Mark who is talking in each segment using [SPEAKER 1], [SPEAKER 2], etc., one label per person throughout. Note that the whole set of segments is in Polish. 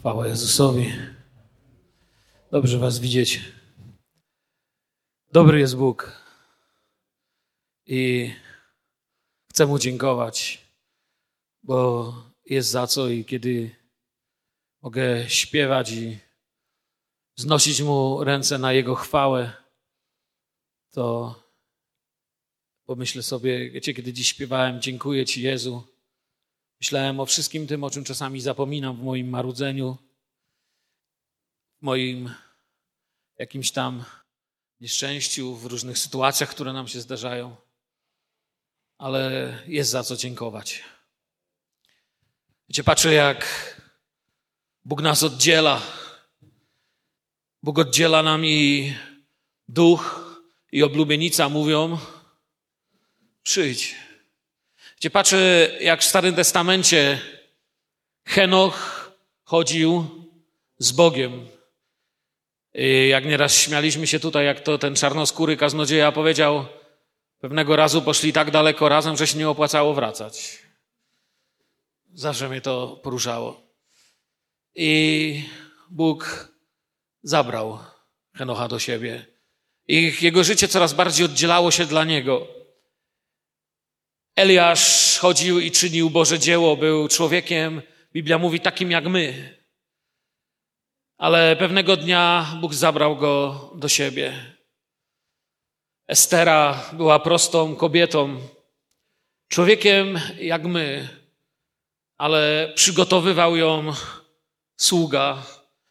[SPEAKER 1] Chwała Jezusowi. Dobrze Was widzieć. Dobry jest Bóg. I chcę Mu dziękować, bo jest za co i kiedy mogę śpiewać i znosić Mu ręce na Jego chwałę, to pomyślę sobie, wiecie, kiedy dziś śpiewałem, dziękuję Ci Jezu, Myślałem o wszystkim tym, o czym czasami zapominam w moim marudzeniu, w moim jakimś tam nieszczęściu, w różnych sytuacjach, które nam się zdarzają. Ale jest za co dziękować. Wiecie, patrzę, jak Bóg nas oddziela. Bóg oddziela nam i duch, i oblubienica mówią: przyjdź. Gdzie patrzę, jak w Starym Testamencie Henoch chodził z Bogiem. I jak nieraz śmialiśmy się tutaj, jak to ten czarnoskóry kaznodzieja powiedział, pewnego razu poszli tak daleko razem, że się nie opłacało wracać. Zawsze mnie to poruszało. I Bóg zabrał Henocha do siebie. I jego życie coraz bardziej oddzielało się dla niego. Eliasz chodził i czynił Boże dzieło, był człowiekiem, Biblia mówi, takim jak my. Ale pewnego dnia Bóg zabrał go do siebie. Estera była prostą kobietą, człowiekiem jak my, ale przygotowywał ją sługa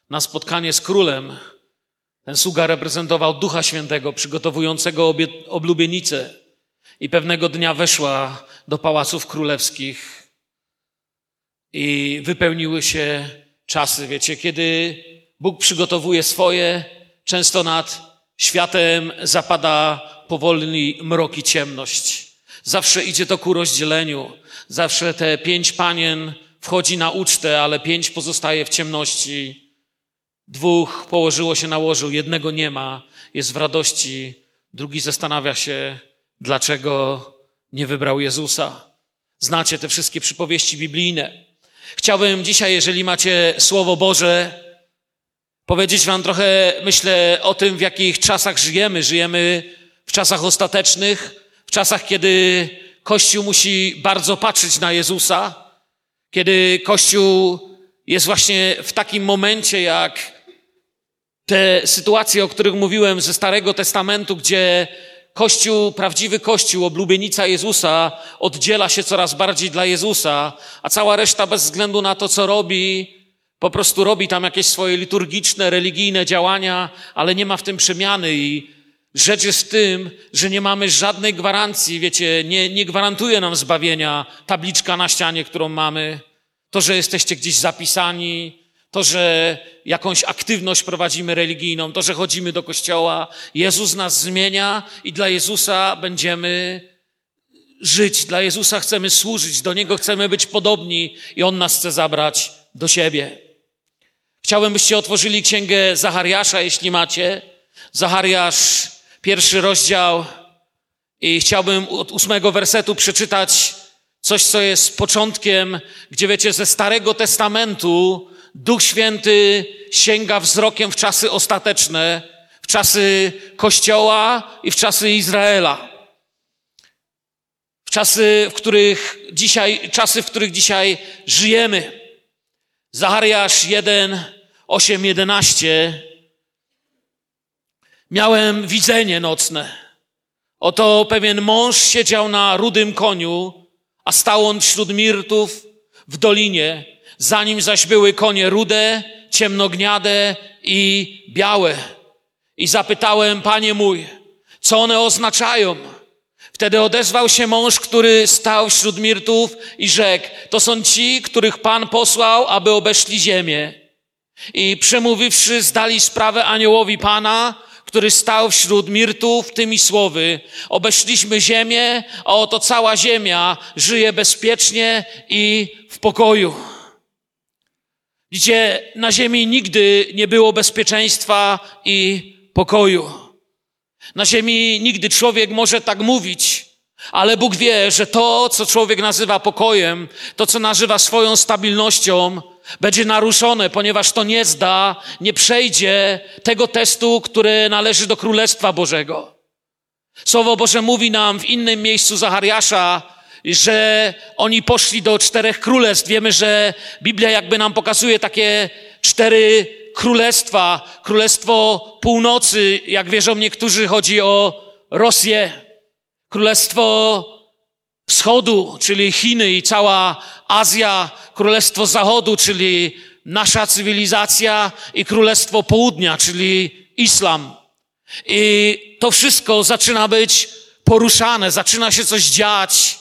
[SPEAKER 1] na spotkanie z królem. Ten sługa reprezentował Ducha Świętego, przygotowującego oblubienicę i pewnego dnia weszła do pałaców królewskich i wypełniły się czasy. Wiecie, kiedy Bóg przygotowuje swoje, często nad światem zapada powolny mrok i ciemność. Zawsze idzie to ku rozdzieleniu. Zawsze te pięć panien wchodzi na ucztę, ale pięć pozostaje w ciemności. Dwóch położyło się na łożu, jednego nie ma, jest w radości, drugi zastanawia się, dlaczego nie wybrał Jezusa. Znacie te wszystkie przypowieści biblijne. Chciałbym dzisiaj, jeżeli macie Słowo Boże, powiedzieć Wam trochę, myślę, o tym, w jakich czasach żyjemy. Żyjemy w czasach ostatecznych, w czasach, kiedy Kościół musi bardzo patrzeć na Jezusa, kiedy Kościół jest właśnie w takim momencie, jak te sytuacje, o których mówiłem ze Starego Testamentu, gdzie Kościół, prawdziwy Kościół, oblubienica Jezusa oddziela się coraz bardziej dla Jezusa, a cała reszta bez względu na to, co robi, po prostu robi tam jakieś swoje liturgiczne, religijne działania, ale nie ma w tym przemiany i rzecz jest w tym, że nie mamy żadnej gwarancji, wiecie, nie, nie gwarantuje nam zbawienia tabliczka na ścianie, którą mamy, to, że jesteście gdzieś zapisani, to, że jakąś aktywność prowadzimy religijną, to, że chodzimy do kościoła. Jezus nas zmienia i dla Jezusa będziemy żyć. Dla Jezusa chcemy służyć, do Niego chcemy być podobni i On nas chce zabrać do siebie. Chciałbym, byście otworzyli księgę Zachariasza, jeśli macie. Zachariasz, pierwszy rozdział i chciałbym od ósmego wersetu przeczytać coś, co jest początkiem, gdzie wiecie, ze Starego Testamentu Duch Święty sięga wzrokiem w czasy ostateczne, w czasy Kościoła i w czasy Izraela. W czasy, w których dzisiaj, czasy, w których dzisiaj żyjemy. Zachariasz 1, 8, 11. Miałem widzenie nocne. Oto pewien mąż siedział na rudym koniu, a stał on wśród mirtów w dolinie za nim zaś były konie rude, ciemnogniade i białe. I zapytałem, panie mój, co one oznaczają? Wtedy odezwał się mąż, który stał wśród mirtów i rzekł, to są ci, których Pan posłał, aby obeszli ziemię. I przemówiwszy, zdali sprawę aniołowi Pana, który stał wśród mirtów tymi słowy. Obeszliśmy ziemię, a oto cała ziemia żyje bezpiecznie i w pokoju. Gdzie na ziemi nigdy nie było bezpieczeństwa i pokoju. Na ziemi nigdy człowiek może tak mówić, ale Bóg wie, że to, co człowiek nazywa pokojem, to, co nazywa swoją stabilnością, będzie naruszone, ponieważ to nie zda, nie przejdzie tego testu, który należy do Królestwa Bożego. Słowo Boże mówi nam w innym miejscu Zachariasza, że oni poszli do czterech królestw. Wiemy, że Biblia jakby nam pokazuje takie cztery królestwa. Królestwo północy, jak wierzą niektórzy, chodzi o Rosję. Królestwo wschodu, czyli Chiny i cała Azja. Królestwo zachodu, czyli nasza cywilizacja i królestwo południa, czyli islam. I to wszystko zaczyna być poruszane, zaczyna się coś dziać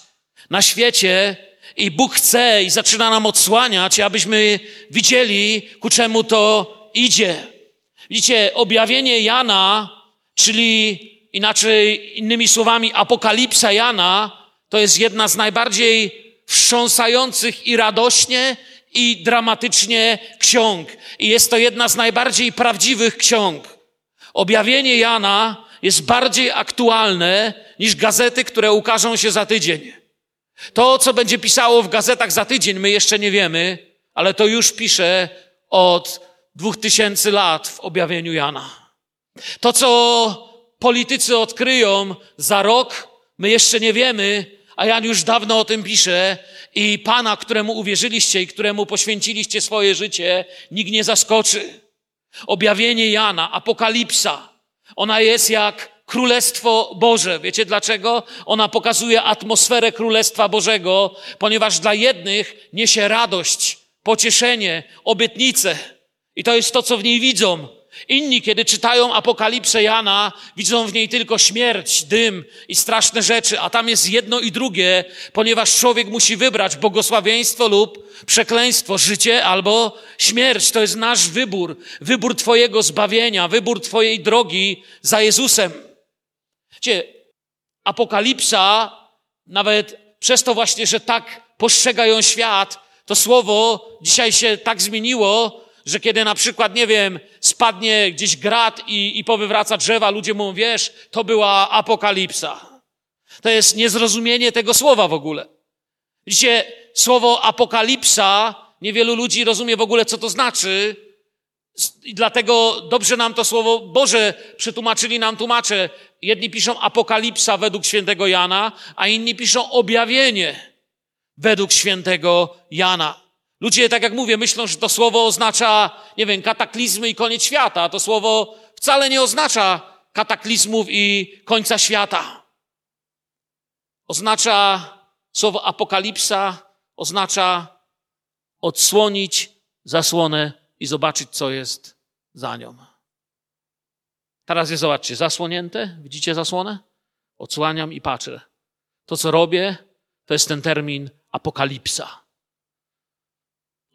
[SPEAKER 1] na świecie i Bóg chce i zaczyna nam odsłaniać, abyśmy widzieli, ku czemu to idzie. Widzicie, objawienie Jana, czyli inaczej, innymi słowami, apokalipsa Jana, to jest jedna z najbardziej wstrząsających i radośnie, i dramatycznie ksiąg. I jest to jedna z najbardziej prawdziwych ksiąg. Objawienie Jana jest bardziej aktualne niż gazety, które ukażą się za tydzień. To, co będzie pisało w gazetach za tydzień, my jeszcze nie wiemy, ale to już pisze od dwóch tysięcy lat w objawieniu Jana. To, co politycy odkryją za rok, my jeszcze nie wiemy, a Jan już dawno o tym pisze i Pana, któremu uwierzyliście i któremu poświęciliście swoje życie, nikt nie zaskoczy. Objawienie Jana, apokalipsa, ona jest jak Królestwo Boże. Wiecie dlaczego? Ona pokazuje atmosferę Królestwa Bożego, ponieważ dla jednych niesie radość, pocieszenie, obietnice. I to jest to, co w niej widzą. Inni, kiedy czytają Apokalipsę Jana, widzą w niej tylko śmierć, dym i straszne rzeczy, a tam jest jedno i drugie, ponieważ człowiek musi wybrać błogosławieństwo lub przekleństwo, życie albo śmierć. To jest nasz wybór, wybór Twojego zbawienia, wybór Twojej drogi za Jezusem. Wiecie, Apokalipsa, nawet przez to właśnie, że tak postrzega ją świat, to słowo dzisiaj się tak zmieniło, że kiedy na przykład, nie wiem, spadnie gdzieś grat i, i powywraca drzewa, ludzie mówią, wiesz, to była apokalipsa. To jest niezrozumienie tego słowa w ogóle. Widzicie, słowo apokalipsa, niewielu ludzi rozumie w ogóle, co to znaczy. I dlatego dobrze nam to słowo Boże przetłumaczyli nam tłumacze. Jedni piszą apokalipsa według świętego Jana, a inni piszą objawienie według świętego Jana. Ludzie, tak jak mówię, myślą, że to słowo oznacza, nie wiem, kataklizmy i koniec świata, to słowo wcale nie oznacza kataklizmów i końca świata. Oznacza, słowo apokalipsa oznacza odsłonić zasłonę i zobaczyć, co jest za nią. Teraz je zobaczcie, zasłonięte, widzicie zasłonę? Odsłaniam i patrzę. To, co robię, to jest ten termin apokalipsa.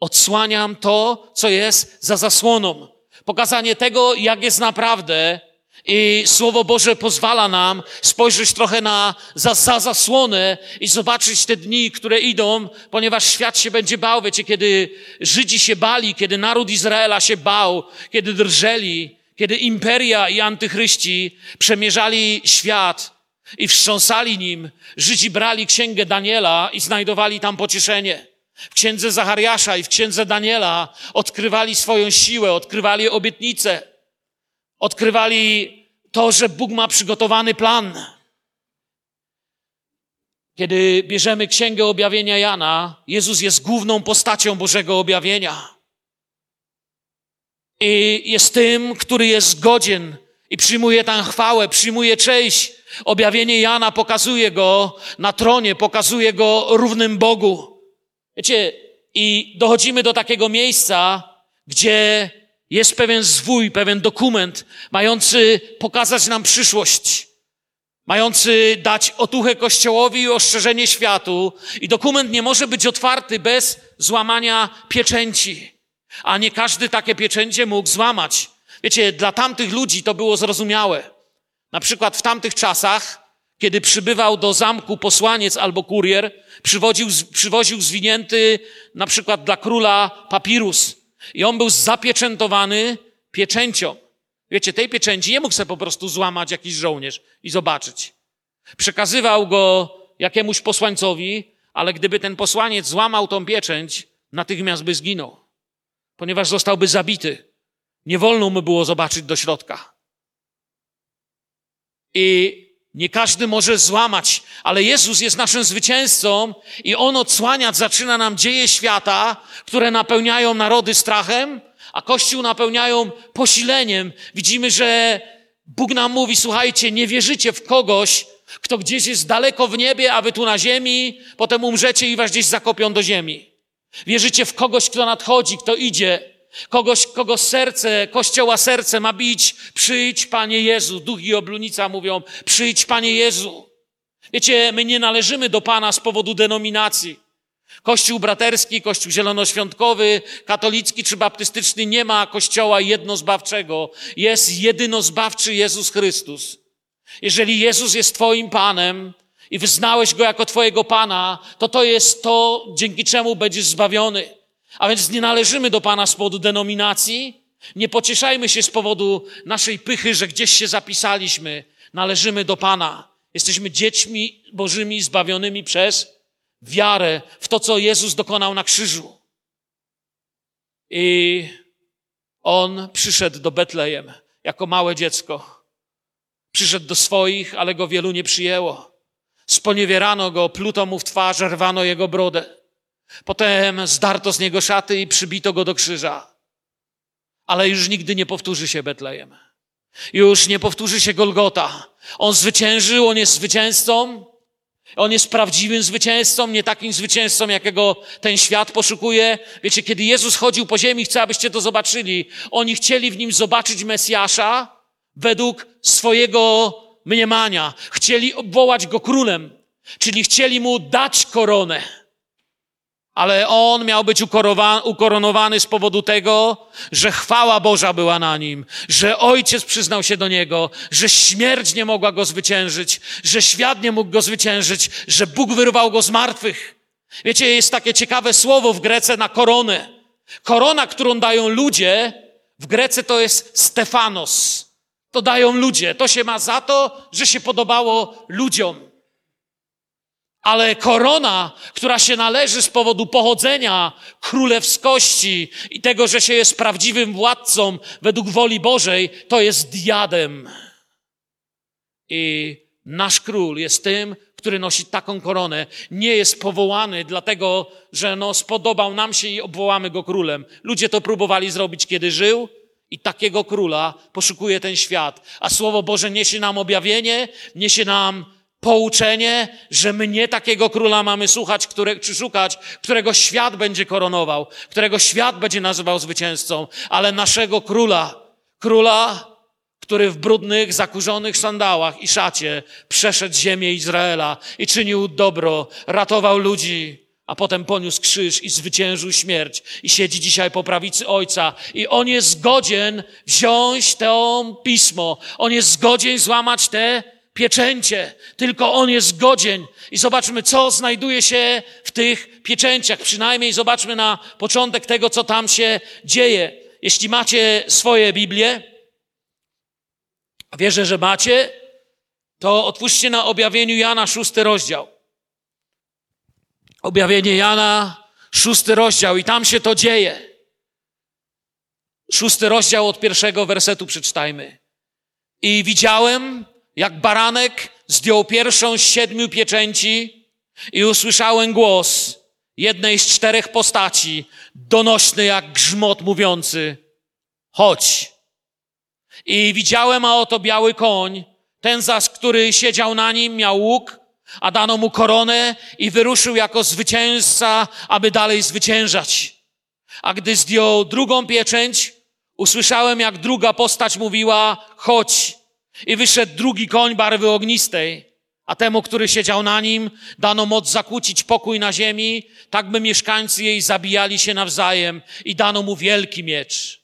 [SPEAKER 1] Odsłaniam to, co jest za zasłoną. Pokazanie tego, jak jest naprawdę. I Słowo Boże pozwala nam spojrzeć trochę na, za, za zasłonę i zobaczyć te dni, które idą, ponieważ świat się będzie bał. Wiecie, kiedy Żydzi się bali, kiedy naród Izraela się bał, kiedy drżeli, kiedy imperia i antychryści przemierzali świat i wstrząsali nim, Żydzi brali księgę Daniela i znajdowali tam pocieszenie. W księdze Zachariasza i w księdze Daniela odkrywali swoją siłę, odkrywali obietnicę, odkrywali to, że Bóg ma przygotowany plan. Kiedy bierzemy księgę objawienia Jana, Jezus jest główną postacią Bożego objawienia. I jest tym, który jest godzien i przyjmuje tę chwałę, przyjmuje cześć. Objawienie Jana pokazuje go na tronie, pokazuje go równym Bogu. Wiecie, i dochodzimy do takiego miejsca, gdzie jest pewien zwój, pewien dokument, mający pokazać nam przyszłość, mający dać otuchę Kościołowi i ostrzeżenie światu. I dokument nie może być otwarty bez złamania pieczęci. A nie każdy takie pieczęcie mógł złamać. Wiecie, dla tamtych ludzi to było zrozumiałe. Na przykład w tamtych czasach kiedy przybywał do zamku posłaniec albo kurier, przywoził, przywoził zwinięty na przykład dla króla papirus. I on był zapieczętowany pieczęcią. Wiecie, tej pieczęci nie mógł sobie po prostu złamać jakiś żołnierz i zobaczyć. Przekazywał go jakiemuś posłańcowi, ale gdyby ten posłaniec złamał tą pieczęć, natychmiast by zginął. ponieważ zostałby zabity. Nie wolno mu było zobaczyć do środka. I nie każdy może złamać, ale Jezus jest naszym zwycięzcą i On odsłaniać zaczyna nam dzieje świata, które napełniają narody strachem, a Kościół napełniają posileniem. Widzimy, że Bóg nam mówi, słuchajcie, nie wierzycie w kogoś, kto gdzieś jest daleko w niebie, a wy tu na ziemi, potem umrzecie i was gdzieś zakopią do ziemi. Wierzycie w kogoś, kto nadchodzi, kto idzie, kogoś, kogo serce, kościoła serce ma bić. Przyjdź, Panie Jezu. Duch i oblunica mówią, przyjdź, Panie Jezu. Wiecie, my nie należymy do Pana z powodu denominacji. Kościół braterski, kościół zielonoświątkowy, katolicki czy baptystyczny nie ma kościoła jednozbawczego. Jest jedynozbawczy Jezus Chrystus. Jeżeli Jezus jest Twoim Panem i wyznałeś Go jako Twojego Pana, to to jest to, dzięki czemu będziesz zbawiony. A więc nie należymy do Pana z powodu denominacji, nie pocieszajmy się z powodu naszej pychy, że gdzieś się zapisaliśmy. Należymy do Pana. Jesteśmy dziećmi Bożymi zbawionymi przez wiarę w to, co Jezus dokonał na krzyżu. I on przyszedł do Betlejem jako małe dziecko. Przyszedł do swoich, ale go wielu nie przyjęło. Sponiewierano go, pluto mu w twarz, rwano jego brodę. Potem zdarto z niego szaty i przybito go do krzyża. Ale już nigdy nie powtórzy się Betlejem. Już nie powtórzy się Golgota. On zwyciężył, on jest zwycięzcą. On jest prawdziwym zwycięzcą, nie takim zwycięzcą, jakiego ten świat poszukuje. Wiecie, kiedy Jezus chodził po ziemi, chcę, abyście to zobaczyli. Oni chcieli w nim zobaczyć Mesjasza według swojego mniemania. Chcieli obwołać go królem, czyli chcieli mu dać koronę. Ale on miał być ukoronowany z powodu tego, że chwała Boża była na nim, że ojciec przyznał się do niego, że śmierć nie mogła go zwyciężyć, że świat nie mógł go zwyciężyć, że Bóg wyrwał go z martwych. Wiecie, jest takie ciekawe słowo w Grece na koronę. Korona, którą dają ludzie, w Grece to jest Stefanos. To dają ludzie. To się ma za to, że się podobało ludziom ale korona, która się należy z powodu pochodzenia królewskości i tego, że się jest prawdziwym władcą według woli Bożej, to jest diadem. I nasz król jest tym, który nosi taką koronę. Nie jest powołany dlatego, że no, spodobał nam się i obwołamy go królem. Ludzie to próbowali zrobić, kiedy żył, i takiego króla poszukuje ten świat. A Słowo Boże niesie nam objawienie, niesie nam pouczenie, że my nie takiego króla mamy słuchać, które, czy szukać, którego świat będzie koronował, którego świat będzie nazywał zwycięzcą, ale naszego króla, króla, który w brudnych, zakurzonych sandałach i szacie przeszedł ziemię Izraela i czynił dobro, ratował ludzi, a potem poniósł krzyż i zwyciężył śmierć i siedzi dzisiaj po prawicy Ojca. I On jest godzien wziąć to pismo. On jest godzien złamać te pieczęcie. Tylko On jest godzien. I zobaczmy, co znajduje się w tych pieczęciach. Przynajmniej zobaczmy na początek tego, co tam się dzieje. Jeśli macie swoje Biblię, wierzę, że macie, to otwórzcie na objawieniu Jana szósty rozdział. Objawienie Jana, szósty rozdział i tam się to dzieje. Szósty rozdział od pierwszego wersetu przeczytajmy. I widziałem, jak baranek zdjął pierwszą z siedmiu pieczęci i usłyszałem głos jednej z czterech postaci, donośny jak grzmot mówiący, chodź. I widziałem, a oto biały koń, ten zaś, który siedział na nim, miał łuk, a dano mu koronę i wyruszył jako zwycięzca, aby dalej zwyciężać. A gdy zdjął drugą pieczęć, usłyszałem, jak druga postać mówiła, chodź. I wyszedł drugi koń barwy ognistej, a temu, który siedział na nim, dano moc zakłócić pokój na ziemi, tak by mieszkańcy jej zabijali się nawzajem i dano mu wielki miecz.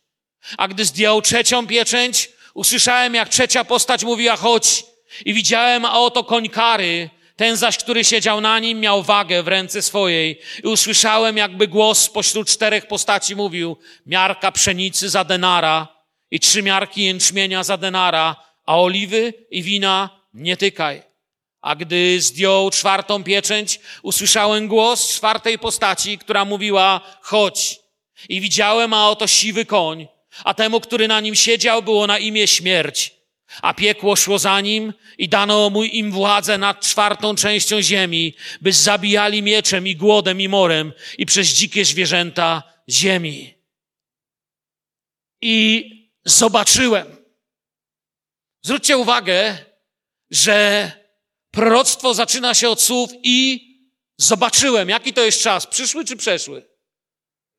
[SPEAKER 1] A gdy zdjął trzecią pieczęć, usłyszałem, jak trzecia postać mówiła, chodź. I widziałem, a oto koń kary, ten zaś, który siedział na nim, miał wagę w ręce swojej. I usłyszałem, jakby głos pośród czterech postaci mówił, miarka pszenicy za denara i trzy miarki jęczmienia za denara, a oliwy i wina nie tykaj. A gdy zdjął czwartą pieczęć, usłyszałem głos czwartej postaci, która mówiła, chodź. I widziałem, a oto siwy koń, a temu, który na nim siedział, było na imię śmierć. A piekło szło za nim i dano mu im władzę nad czwartą częścią ziemi, by zabijali mieczem i głodem i morem i przez dzikie zwierzęta ziemi. I zobaczyłem. Zwróćcie uwagę, że proroctwo zaczyna się od słów i zobaczyłem. Jaki to jest czas? Przyszły czy przeszły?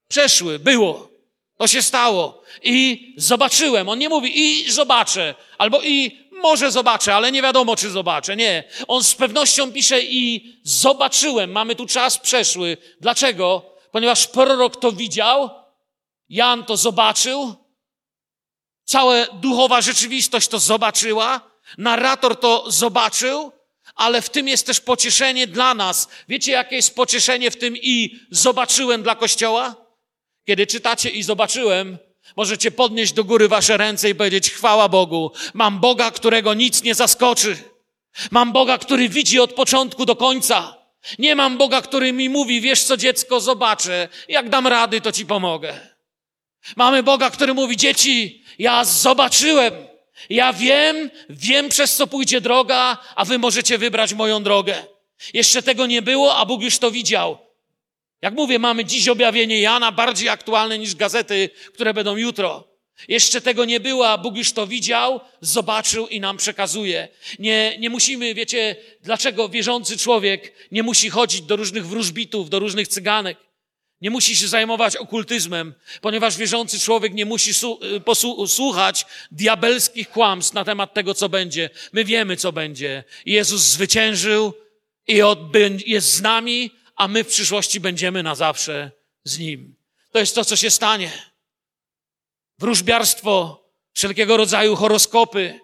[SPEAKER 1] Przeszły, było. To się stało. I zobaczyłem. On nie mówi i zobaczę, albo i może zobaczę, ale nie wiadomo, czy zobaczę. Nie. On z pewnością pisze i zobaczyłem. Mamy tu czas przeszły. Dlaczego? Ponieważ prorok to widział, Jan to zobaczył, cała duchowa rzeczywistość to zobaczyła, narrator to zobaczył, ale w tym jest też pocieszenie dla nas. Wiecie, jakie jest pocieszenie w tym i zobaczyłem dla Kościoła? Kiedy czytacie i zobaczyłem, możecie podnieść do góry wasze ręce i powiedzieć: Chwała Bogu, mam Boga, którego nic nie zaskoczy. Mam Boga, który widzi od początku do końca. Nie mam Boga, który mi mówi: Wiesz co, dziecko, zobaczę. Jak dam rady, to ci pomogę. Mamy Boga, który mówi: Dzieci, ja zobaczyłem. Ja wiem, wiem przez co pójdzie droga, a wy możecie wybrać moją drogę. Jeszcze tego nie było, a Bóg już to widział. Jak mówię, mamy dziś objawienie Jana bardziej aktualne niż gazety, które będą jutro. Jeszcze tego nie było, a Bóg już to widział, zobaczył i nam przekazuje. Nie, nie musimy, wiecie, dlaczego wierzący człowiek nie musi chodzić do różnych wróżbitów, do różnych cyganek. Nie musi się zajmować okultyzmem, ponieważ wierzący człowiek nie musi y, słuchać diabelskich kłamstw na temat tego, co będzie. My wiemy, co będzie. Jezus zwyciężył i jest z nami, a my w przyszłości będziemy na zawsze z Nim. To jest to, co się stanie. Wróżbiarstwo, wszelkiego rodzaju horoskopy,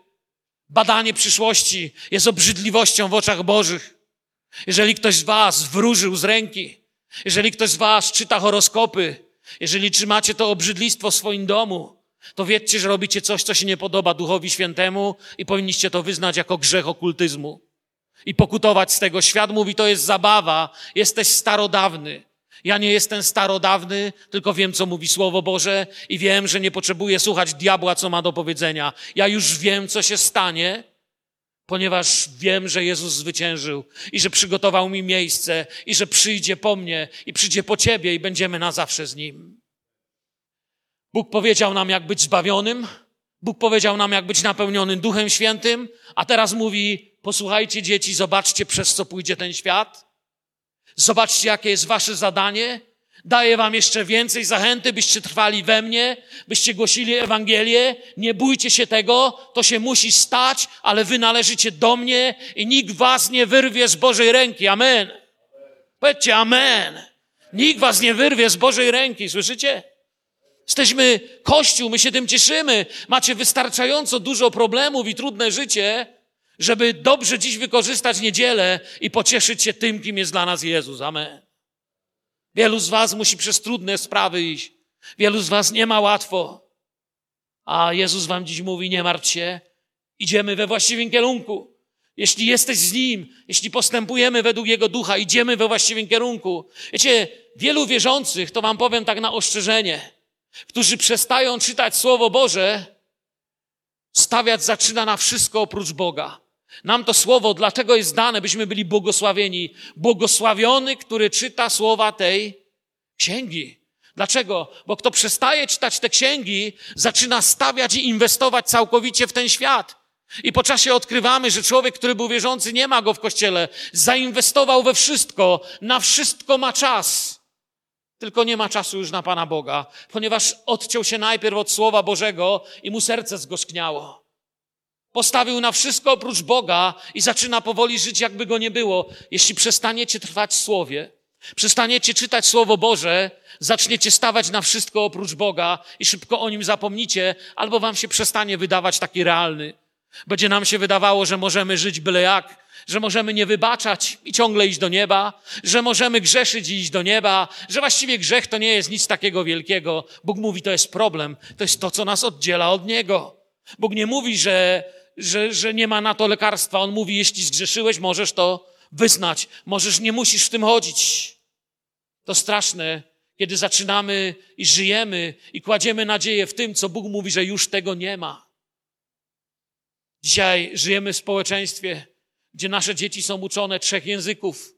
[SPEAKER 1] badanie przyszłości jest obrzydliwością w oczach Bożych. Jeżeli ktoś z Was wróżył z ręki, jeżeli ktoś z Was czyta horoskopy, jeżeli trzymacie to obrzydlistwo w swoim domu, to wiedzcie, że robicie coś, co się nie podoba Duchowi Świętemu i powinniście to wyznać jako grzech okultyzmu i pokutować z tego. Świat mówi, to jest zabawa, jesteś starodawny. Ja nie jestem starodawny, tylko wiem, co mówi Słowo Boże i wiem, że nie potrzebuję słuchać diabła, co ma do powiedzenia. Ja już wiem, co się stanie, ponieważ wiem, że Jezus zwyciężył i że przygotował mi miejsce i że przyjdzie po mnie i przyjdzie po ciebie i będziemy na zawsze z Nim. Bóg powiedział nam, jak być zbawionym, Bóg powiedział nam, jak być napełnionym Duchem Świętym, a teraz mówi, posłuchajcie dzieci, zobaczcie, przez co pójdzie ten świat. Zobaczcie, jakie jest wasze zadanie. Daję wam jeszcze więcej zachęty, byście trwali we mnie, byście głosili Ewangelię. Nie bójcie się tego, to się musi stać, ale wy należycie do mnie i nikt was nie wyrwie z Bożej ręki. Amen. Powiedzcie amen. Nikt was nie wyrwie z Bożej ręki, słyszycie? Jesteśmy Kościół, my się tym cieszymy. Macie wystarczająco dużo problemów i trudne życie, żeby dobrze dziś wykorzystać niedzielę i pocieszyć się tym, kim jest dla nas Jezus. Amen. Wielu z Was musi przez trudne sprawy iść. Wielu z Was nie ma łatwo. A Jezus Wam dziś mówi: Nie martw się, idziemy we właściwym kierunku. Jeśli jesteś z Nim, jeśli postępujemy według Jego ducha, idziemy we właściwym kierunku. Wiecie, wielu wierzących, to Wam powiem tak na ostrzeżenie, którzy przestają czytać Słowo Boże, stawiać zaczyna na wszystko oprócz Boga. Nam to słowo dlaczego jest dane, byśmy byli błogosławieni? Błogosławiony, który czyta słowa tej księgi. Dlaczego? Bo kto przestaje czytać te księgi, zaczyna stawiać i inwestować całkowicie w ten świat. I po czasie odkrywamy, że człowiek, który był wierzący, nie ma go w kościele. Zainwestował we wszystko, na wszystko ma czas. Tylko nie ma czasu już na Pana Boga, ponieważ odciął się najpierw od Słowa Bożego i mu serce zgorzkniało. Postawił na wszystko oprócz Boga i zaczyna powoli żyć, jakby go nie było. Jeśli przestaniecie trwać w Słowie, przestaniecie czytać Słowo Boże, zaczniecie stawać na wszystko oprócz Boga i szybko o nim zapomnicie, albo wam się przestanie wydawać taki realny. Będzie nam się wydawało, że możemy żyć byle jak, że możemy nie wybaczać i ciągle iść do nieba, że możemy grzeszyć i iść do nieba, że właściwie grzech to nie jest nic takiego wielkiego. Bóg mówi, to jest problem, to jest to, co nas oddziela od Niego. Bóg nie mówi, że że, że nie ma na to lekarstwa. On mówi, jeśli zgrzeszyłeś, możesz to wyznać. Możesz, nie musisz w tym chodzić. To straszne, kiedy zaczynamy i żyjemy i kładziemy nadzieję w tym, co Bóg mówi, że już tego nie ma. Dzisiaj żyjemy w społeczeństwie, gdzie nasze dzieci są uczone trzech języków.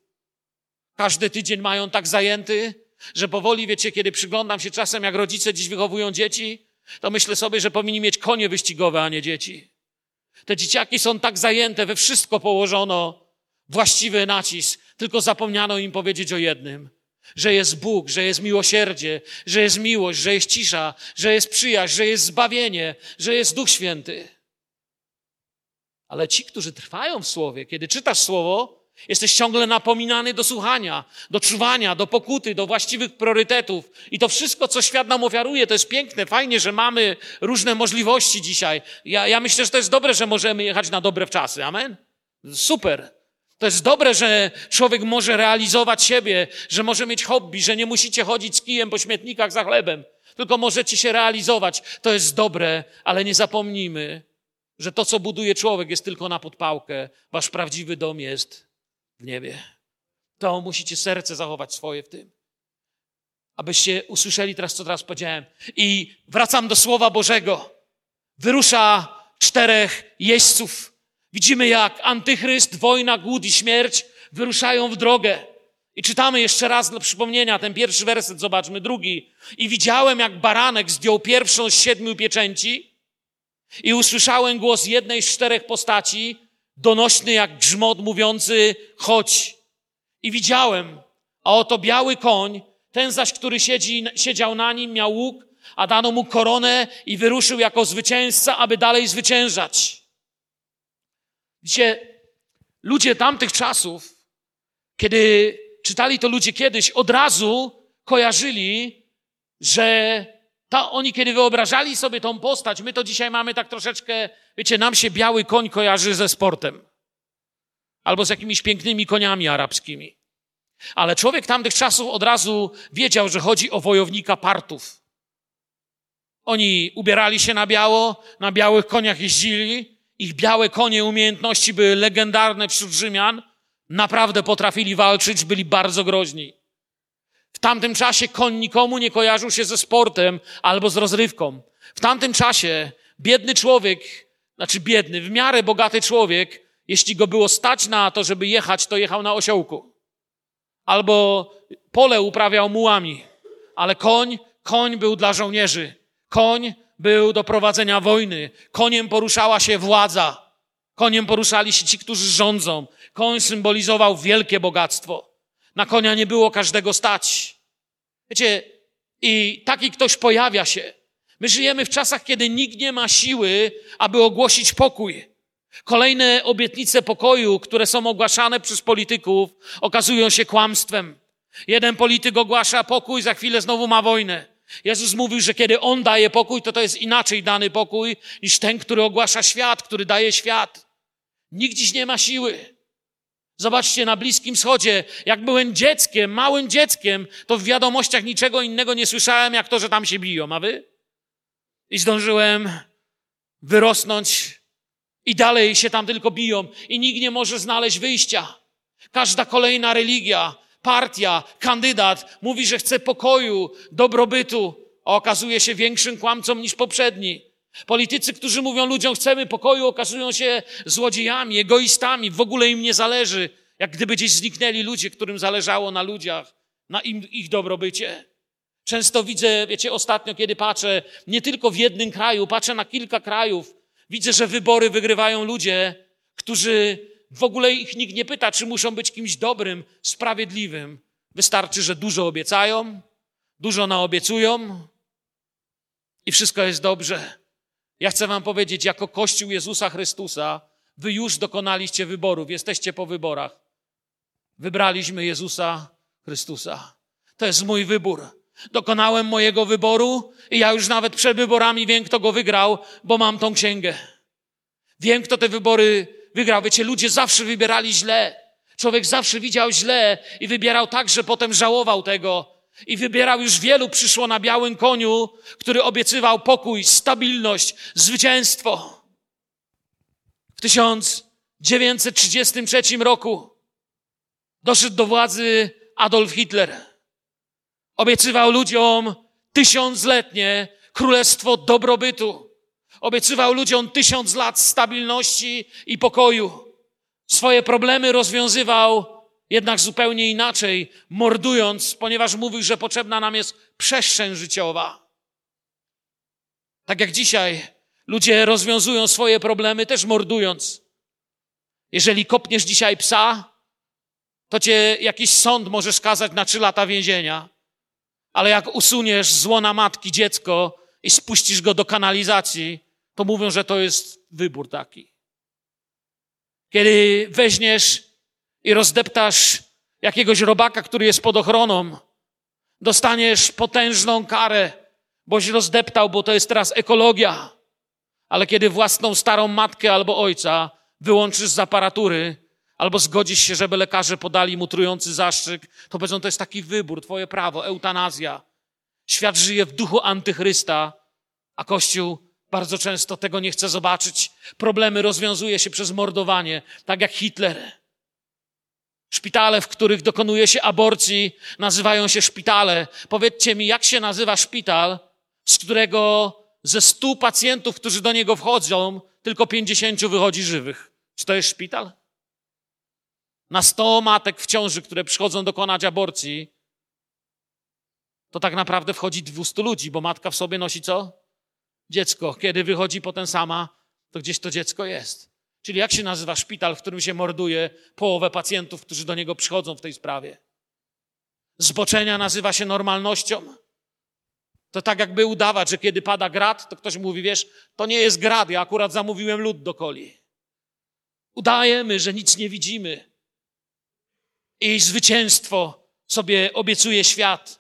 [SPEAKER 1] Każdy tydzień mają tak zajęty, że powoli, wiecie, kiedy przyglądam się czasem, jak rodzice dziś wychowują dzieci, to myślę sobie, że powinni mieć konie wyścigowe, a nie dzieci. Te dzieciaki są tak zajęte, we wszystko położono właściwy nacisk, tylko zapomniano im powiedzieć o jednym. Że jest Bóg, że jest miłosierdzie, że jest miłość, że jest cisza, że jest przyjaźń, że jest zbawienie, że jest Duch Święty. Ale ci, którzy trwają w Słowie, kiedy czytasz Słowo, jesteś ciągle napominany do słuchania, do czuwania, do pokuty, do właściwych priorytetów. I to wszystko, co świat nam ofiaruje, to jest piękne, fajnie, że mamy różne możliwości dzisiaj. Ja, ja myślę, że to jest dobre, że możemy jechać na dobre czasy. Amen? Super. To jest dobre, że człowiek może realizować siebie, że może mieć hobby, że nie musicie chodzić z kijem po śmietnikach za chlebem, tylko możecie się realizować. To jest dobre, ale nie zapomnijmy, że to, co buduje człowiek, jest tylko na podpałkę. Wasz prawdziwy dom jest w niebie. To musicie serce zachować swoje w tym. Abyście usłyszeli teraz, co teraz powiedziałem. I wracam do Słowa Bożego. Wyrusza czterech jeźdźców. Widzimy, jak antychryst, wojna, głód i śmierć wyruszają w drogę. I czytamy jeszcze raz dla przypomnienia ten pierwszy werset, zobaczmy drugi. I widziałem, jak baranek zdjął pierwszą z siedmiu pieczęci i usłyszałem głos jednej z czterech postaci, donośny jak grzmot mówiący chodź. I widziałem, a oto biały koń, ten zaś, który siedzi, siedział na nim, miał łuk, a dano mu koronę i wyruszył jako zwycięzca, aby dalej zwyciężać. Widzicie, ludzie tamtych czasów, kiedy czytali to ludzie kiedyś, od razu kojarzyli, że ta, oni kiedy wyobrażali sobie tą postać, my to dzisiaj mamy tak troszeczkę, wiecie, nam się biały koń kojarzy ze sportem. Albo z jakimiś pięknymi koniami arabskimi. Ale człowiek tamtych czasów od razu wiedział, że chodzi o wojownika partów. Oni ubierali się na biało, na białych koniach jeździli, ich białe konie umiejętności były legendarne wśród Rzymian, naprawdę potrafili walczyć, byli bardzo groźni. W tamtym czasie koń nikomu nie kojarzył się ze sportem albo z rozrywką. W tamtym czasie biedny człowiek, znaczy biedny, w miarę bogaty człowiek, jeśli go było stać na to, żeby jechać, to jechał na osiołku. Albo pole uprawiał mułami. Ale koń, koń był dla żołnierzy. Koń był do prowadzenia wojny. Koniem poruszała się władza. Koniem poruszali się ci, którzy rządzą. Koń symbolizował wielkie bogactwo. Na konia nie było każdego stać. Wiecie, i taki ktoś pojawia się. My żyjemy w czasach, kiedy nikt nie ma siły, aby ogłosić pokój. Kolejne obietnice pokoju, które są ogłaszane przez polityków, okazują się kłamstwem. Jeden polityk ogłasza pokój, za chwilę znowu ma wojnę. Jezus mówił, że kiedy On daje pokój, to to jest inaczej dany pokój niż ten, który ogłasza świat, który daje świat. Nikt dziś nie ma siły. Zobaczcie na Bliskim Wschodzie, jak byłem dzieckiem, małym dzieckiem, to w wiadomościach niczego innego nie słyszałem, jak to, że tam się biją, a wy? I zdążyłem wyrosnąć i dalej się tam tylko biją i nikt nie może znaleźć wyjścia. Każda kolejna religia, partia, kandydat mówi, że chce pokoju, dobrobytu, a okazuje się większym kłamcą niż poprzedni. Politycy, którzy mówią ludziom, chcemy pokoju, okazują się złodziejami, egoistami, w ogóle im nie zależy, jak gdyby gdzieś zniknęli ludzie, którym zależało na ludziach, na im, ich dobrobycie. Często widzę, wiecie, ostatnio, kiedy patrzę nie tylko w jednym kraju, patrzę na kilka krajów, widzę, że wybory wygrywają ludzie, którzy w ogóle ich nikt nie pyta, czy muszą być kimś dobrym, sprawiedliwym. Wystarczy, że dużo obiecają, dużo naobiecują i wszystko jest dobrze. Ja chcę Wam powiedzieć, jako Kościół Jezusa Chrystusa, Wy już dokonaliście wyborów, jesteście po wyborach. Wybraliśmy Jezusa Chrystusa. To jest mój wybór. Dokonałem mojego wyboru i ja już nawet przed wyborami wiem, kto go wygrał, bo mam tą księgę. Wiem, kto te wybory wygrał. Wiecie, ludzie zawsze wybierali źle. Człowiek zawsze widział źle i wybierał tak, że potem żałował tego. I wybierał już wielu, przyszło na białym koniu, który obiecywał pokój, stabilność, zwycięstwo. W 1933 roku doszedł do władzy Adolf Hitler. Obiecywał ludziom tysiącletnie królestwo dobrobytu. Obiecywał ludziom tysiąc lat stabilności i pokoju. Swoje problemy rozwiązywał jednak zupełnie inaczej, mordując, ponieważ mówił, że potrzebna nam jest przestrzeń życiowa. Tak jak dzisiaj ludzie rozwiązują swoje problemy też mordując. Jeżeli kopniesz dzisiaj psa, to cię jakiś sąd może skazać na trzy lata więzienia. Ale jak usuniesz z łona matki dziecko i spuścisz go do kanalizacji, to mówią, że to jest wybór taki. Kiedy weźmiesz i rozdeptasz jakiegoś robaka, który jest pod ochroną, dostaniesz potężną karę, boś rozdeptał, bo to jest teraz ekologia. Ale kiedy własną starą matkę albo ojca wyłączysz z aparatury, albo zgodzisz się, żeby lekarze podali mu trujący zastrzyk, to powiedzą, to jest taki wybór, twoje prawo, eutanazja. Świat żyje w duchu antychrysta, a Kościół bardzo często tego nie chce zobaczyć. Problemy rozwiązuje się przez mordowanie, tak jak Hitler. Szpitale, w których dokonuje się aborcji, nazywają się szpitale. Powiedzcie mi, jak się nazywa szpital, z którego ze stu pacjentów, którzy do niego wchodzą, tylko pięćdziesięciu wychodzi żywych? Czy to jest szpital? Na sto matek w ciąży, które przychodzą dokonać aborcji, to tak naprawdę wchodzi 200 ludzi, bo matka w sobie nosi co? Dziecko. Kiedy wychodzi potem sama, to gdzieś to dziecko jest. Czyli jak się nazywa szpital, w którym się morduje połowę pacjentów, którzy do niego przychodzą w tej sprawie? Zboczenia nazywa się normalnością. To tak jakby udawać, że kiedy pada grad, to ktoś mówi, wiesz, to nie jest grad, ja akurat zamówiłem lód do coli. Udajemy, że nic nie widzimy. I zwycięstwo sobie obiecuje świat.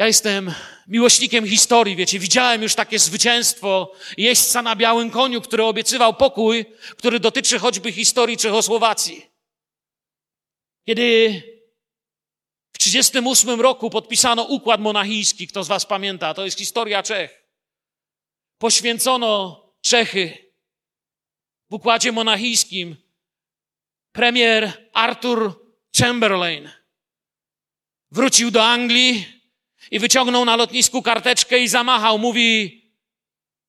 [SPEAKER 1] Ja jestem miłośnikiem historii, wiecie, widziałem już takie zwycięstwo jeźdźca na białym koniu, który obiecywał pokój, który dotyczy choćby historii Czechosłowacji. Kiedy w 1938 roku podpisano układ monachijski, kto z was pamięta, to jest historia Czech. Poświęcono Czechy w układzie monachijskim. Premier Arthur Chamberlain wrócił do Anglii, i wyciągnął na lotnisku karteczkę i zamachał. Mówi,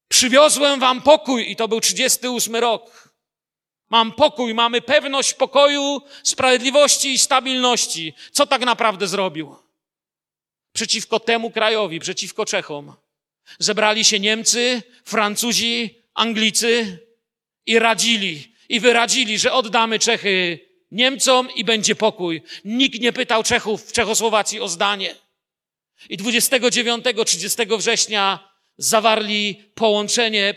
[SPEAKER 1] przywiozłem wam pokój i to był 38 rok. Mam pokój, mamy pewność pokoju, sprawiedliwości i stabilności. Co tak naprawdę zrobił? Przeciwko temu krajowi, przeciwko Czechom. Zebrali się Niemcy, Francuzi, Anglicy i radzili. I wyradzili, że oddamy Czechy Niemcom i będzie pokój. Nikt nie pytał Czechów w Czechosłowacji o zdanie. I 29-30 września zawarli połączenie,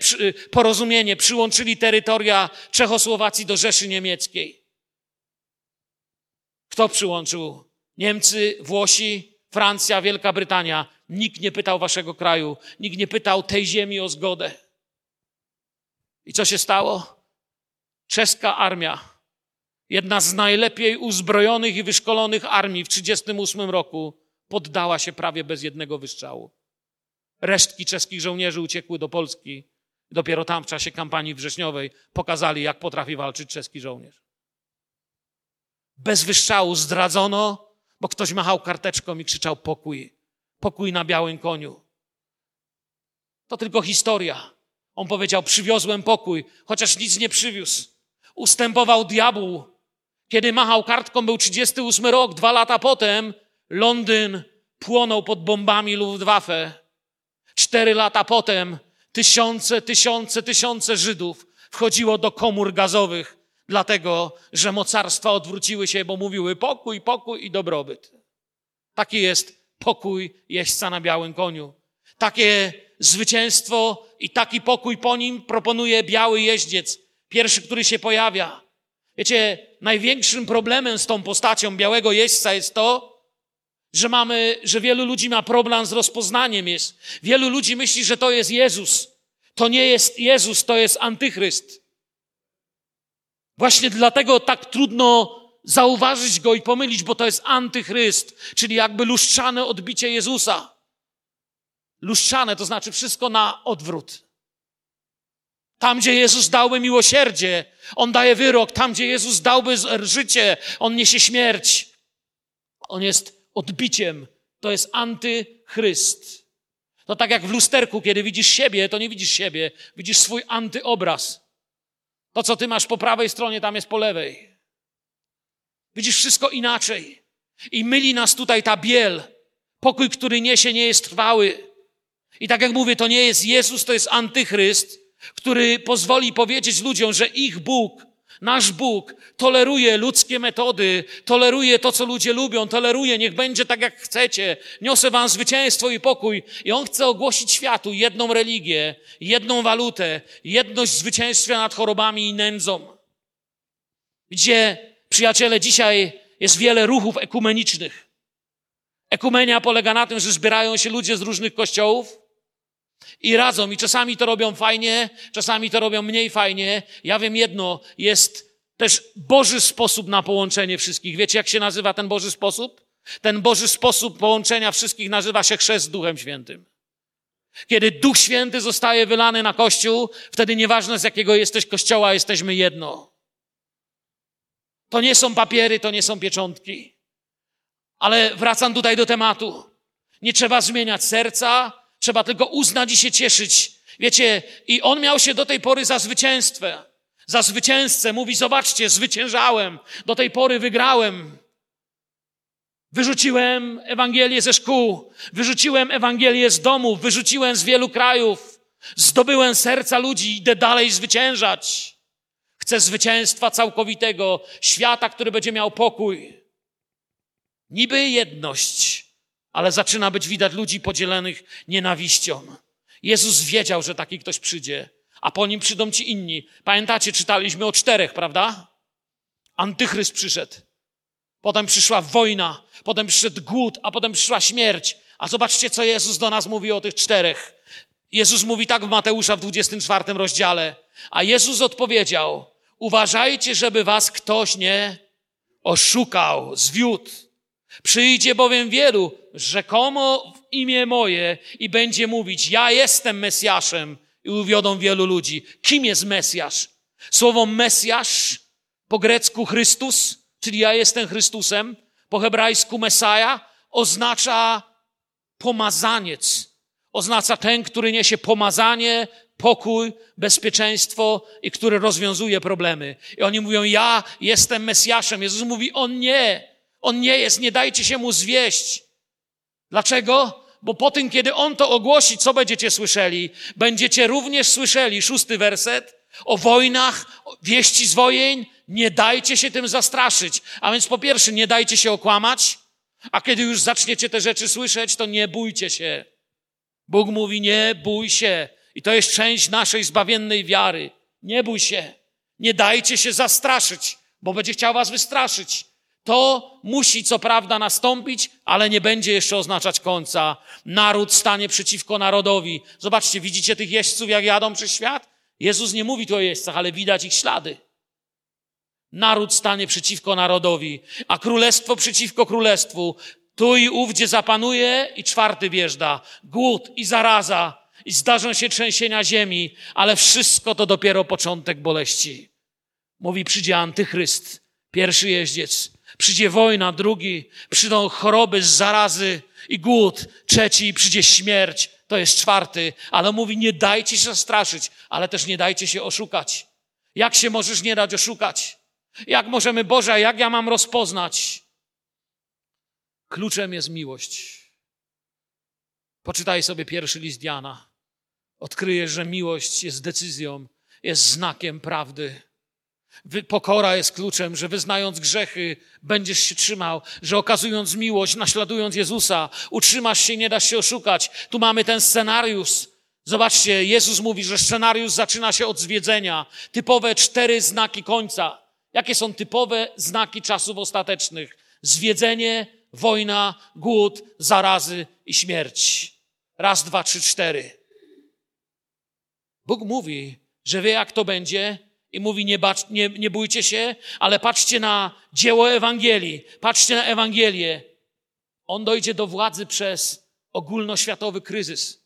[SPEAKER 1] porozumienie, przyłączyli terytoria Czechosłowacji do Rzeszy Niemieckiej. Kto przyłączył? Niemcy, Włosi, Francja, Wielka Brytania. Nikt nie pytał waszego kraju, nikt nie pytał tej ziemi o zgodę. I co się stało? Czeska armia, jedna z najlepiej uzbrojonych i wyszkolonych armii w 1938 roku, poddała się prawie bez jednego wystrzału. Resztki czeskich żołnierzy uciekły do Polski. Dopiero tam w czasie kampanii wrześniowej pokazali, jak potrafi walczyć czeski żołnierz. Bez wystrzału zdradzono, bo ktoś machał karteczką i krzyczał pokój. Pokój na białym koniu. To tylko historia. On powiedział, przywiozłem pokój, chociaż nic nie przywiózł. Ustępował diabłu. Kiedy machał kartką, był 38 rok, dwa lata potem Londyn płonął pod bombami Luftwaffe. Cztery lata potem tysiące, tysiące, tysiące Żydów wchodziło do komór gazowych, dlatego że mocarstwa odwróciły się, bo mówiły pokój, pokój i dobrobyt. Taki jest pokój jeźdźca na białym koniu. Takie zwycięstwo i taki pokój po nim proponuje biały jeździec, pierwszy, który się pojawia. Wiecie, największym problemem z tą postacią białego jeźdźca jest to, że mamy, że wielu ludzi ma problem z rozpoznaniem jest. Wielu ludzi myśli, że to jest Jezus. To nie jest Jezus, to jest antychryst. Właśnie dlatego tak trudno zauważyć go i pomylić, bo to jest antychryst, czyli jakby lustrzane odbicie Jezusa. Lustrzane to znaczy wszystko na odwrót. Tam, gdzie Jezus dałby miłosierdzie, On daje wyrok. Tam, gdzie Jezus dałby życie, On niesie śmierć. On jest odbiciem. To jest antychryst. To tak jak w lusterku, kiedy widzisz siebie, to nie widzisz siebie, widzisz swój antyobraz. To, co ty masz po prawej stronie, tam jest po lewej. Widzisz wszystko inaczej. I myli nas tutaj ta biel. Pokój, który niesie, nie jest trwały. I tak jak mówię, to nie jest Jezus, to jest antychryst, który pozwoli powiedzieć ludziom, że ich Bóg Nasz Bóg toleruje ludzkie metody, toleruje to, co ludzie lubią, toleruje, niech będzie tak, jak chcecie. Niosę wam zwycięstwo i pokój. I On chce ogłosić światu jedną religię, jedną walutę, jedność zwycięstwa nad chorobami i nędzą. Gdzie, przyjaciele, dzisiaj jest wiele ruchów ekumenicznych. Ekumenia polega na tym, że zbierają się ludzie z różnych kościołów, i radzą, i czasami to robią fajnie, czasami to robią mniej fajnie. Ja wiem jedno, jest też Boży sposób na połączenie wszystkich. Wiecie, jak się nazywa ten Boży sposób? Ten Boży sposób połączenia wszystkich nazywa się chrzest Duchem Świętym. Kiedy Duch Święty zostaje wylany na Kościół, wtedy nieważne z jakiego jesteś Kościoła, jesteśmy jedno. To nie są papiery, to nie są pieczątki. Ale wracam tutaj do tematu. Nie trzeba zmieniać serca, Trzeba tylko uznać i się cieszyć. Wiecie, i on miał się do tej pory za zwycięstwem. Za zwycięzcę. Mówi, zobaczcie, zwyciężałem. Do tej pory wygrałem. Wyrzuciłem Ewangelię ze szkół. Wyrzuciłem Ewangelię z domów. Wyrzuciłem z wielu krajów. Zdobyłem serca ludzi. Idę dalej zwyciężać. Chcę zwycięstwa całkowitego. Świata, który będzie miał pokój. Niby jedność ale zaczyna być widać ludzi podzielonych nienawiścią. Jezus wiedział, że taki ktoś przyjdzie, a po nim przyjdą ci inni. Pamiętacie, czytaliśmy o czterech, prawda? Antychryst przyszedł. Potem przyszła wojna, potem przyszedł głód, a potem przyszła śmierć. A zobaczcie, co Jezus do nas mówi o tych czterech. Jezus mówi tak w Mateusza w 24 rozdziale. A Jezus odpowiedział: Uważajcie, żeby was ktoś nie oszukał, zwiódł. Przyjdzie bowiem wielu, rzekomo w imię moje i będzie mówić, ja jestem Mesjaszem i uwiodą wielu ludzi. Kim jest Mesjasz? Słowo Mesjasz po grecku Chrystus, czyli ja jestem Chrystusem, po hebrajsku Mesaja, oznacza pomazaniec. Oznacza ten, który niesie pomazanie, pokój, bezpieczeństwo i który rozwiązuje problemy. I oni mówią, ja jestem Mesjaszem. Jezus mówi, on nie. On nie jest, nie dajcie się mu zwieść. Dlaczego? Bo po tym, kiedy on to ogłosi, co będziecie słyszeli? Będziecie również słyszeli, szósty werset, o wojnach, wieści z wojen. Nie dajcie się tym zastraszyć. A więc po pierwsze, nie dajcie się okłamać, a kiedy już zaczniecie te rzeczy słyszeć, to nie bójcie się. Bóg mówi, nie bój się. I to jest część naszej zbawiennej wiary. Nie bój się. Nie dajcie się zastraszyć, bo będzie chciał was wystraszyć. To musi co prawda nastąpić, ale nie będzie jeszcze oznaczać końca. Naród stanie przeciwko narodowi. Zobaczcie, widzicie tych jeźdźców, jak jadą przez świat? Jezus nie mówi tu o jeźdźcach, ale widać ich ślady. Naród stanie przeciwko narodowi, a królestwo przeciwko królestwu. Tu i ówdzie zapanuje i czwarty wjeżdża. Głód i zaraza i zdarzą się trzęsienia ziemi, ale wszystko to dopiero początek boleści. Mówi, przyjdzie antychryst, pierwszy jeździec, Przyjdzie wojna, drugi, przyjdą choroby, zarazy i głód, trzeci przyjdzie śmierć, to jest czwarty, ale mówi, nie dajcie się zastraszyć, ale też nie dajcie się oszukać. Jak się możesz nie dać oszukać? Jak możemy, Boże, jak ja mam rozpoznać? Kluczem jest miłość. Poczytaj sobie pierwszy list Jana. Odkryjesz, że miłość jest decyzją, jest znakiem prawdy. Pokora jest kluczem, że wyznając grzechy, będziesz się trzymał, że okazując miłość, naśladując Jezusa, utrzymasz się, nie dasz się oszukać. Tu mamy ten scenariusz. Zobaczcie, Jezus mówi, że scenariusz zaczyna się od zwiedzenia. Typowe cztery znaki końca. Jakie są typowe znaki czasów ostatecznych? Zwiedzenie, wojna, głód, zarazy i śmierć. Raz, dwa, trzy, cztery. Bóg mówi, że wie, jak to będzie, i mówi, nie, bacz, nie, nie bójcie się, ale patrzcie na dzieło Ewangelii, patrzcie na Ewangelię. On dojdzie do władzy przez ogólnoświatowy kryzys.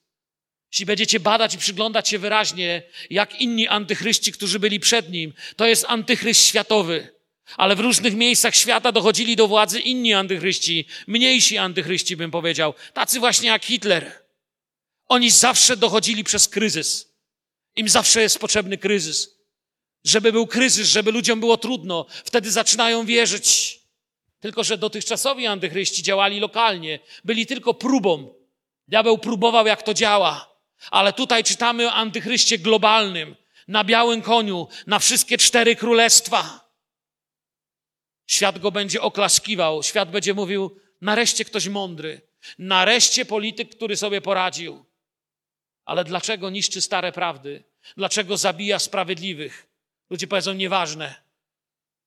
[SPEAKER 1] Jeśli będziecie badać i przyglądać się wyraźnie, jak inni antychryści, którzy byli przed nim, to jest antychryst światowy. Ale w różnych miejscach świata dochodzili do władzy inni antychryści, mniejsi antychryści, bym powiedział, tacy właśnie jak Hitler. Oni zawsze dochodzili przez kryzys. Im zawsze jest potrzebny kryzys. Żeby był kryzys, żeby ludziom było trudno, wtedy zaczynają wierzyć. Tylko, że dotychczasowi antychryści działali lokalnie, byli tylko próbą. Diabeł próbował, jak to działa. Ale tutaj czytamy o antychryście globalnym, na białym koniu, na wszystkie cztery królestwa. Świat go będzie oklaskiwał, świat będzie mówił, nareszcie ktoś mądry, nareszcie polityk, który sobie poradził. Ale dlaczego niszczy stare prawdy? Dlaczego zabija sprawiedliwych? Ludzie powiedzą, nieważne.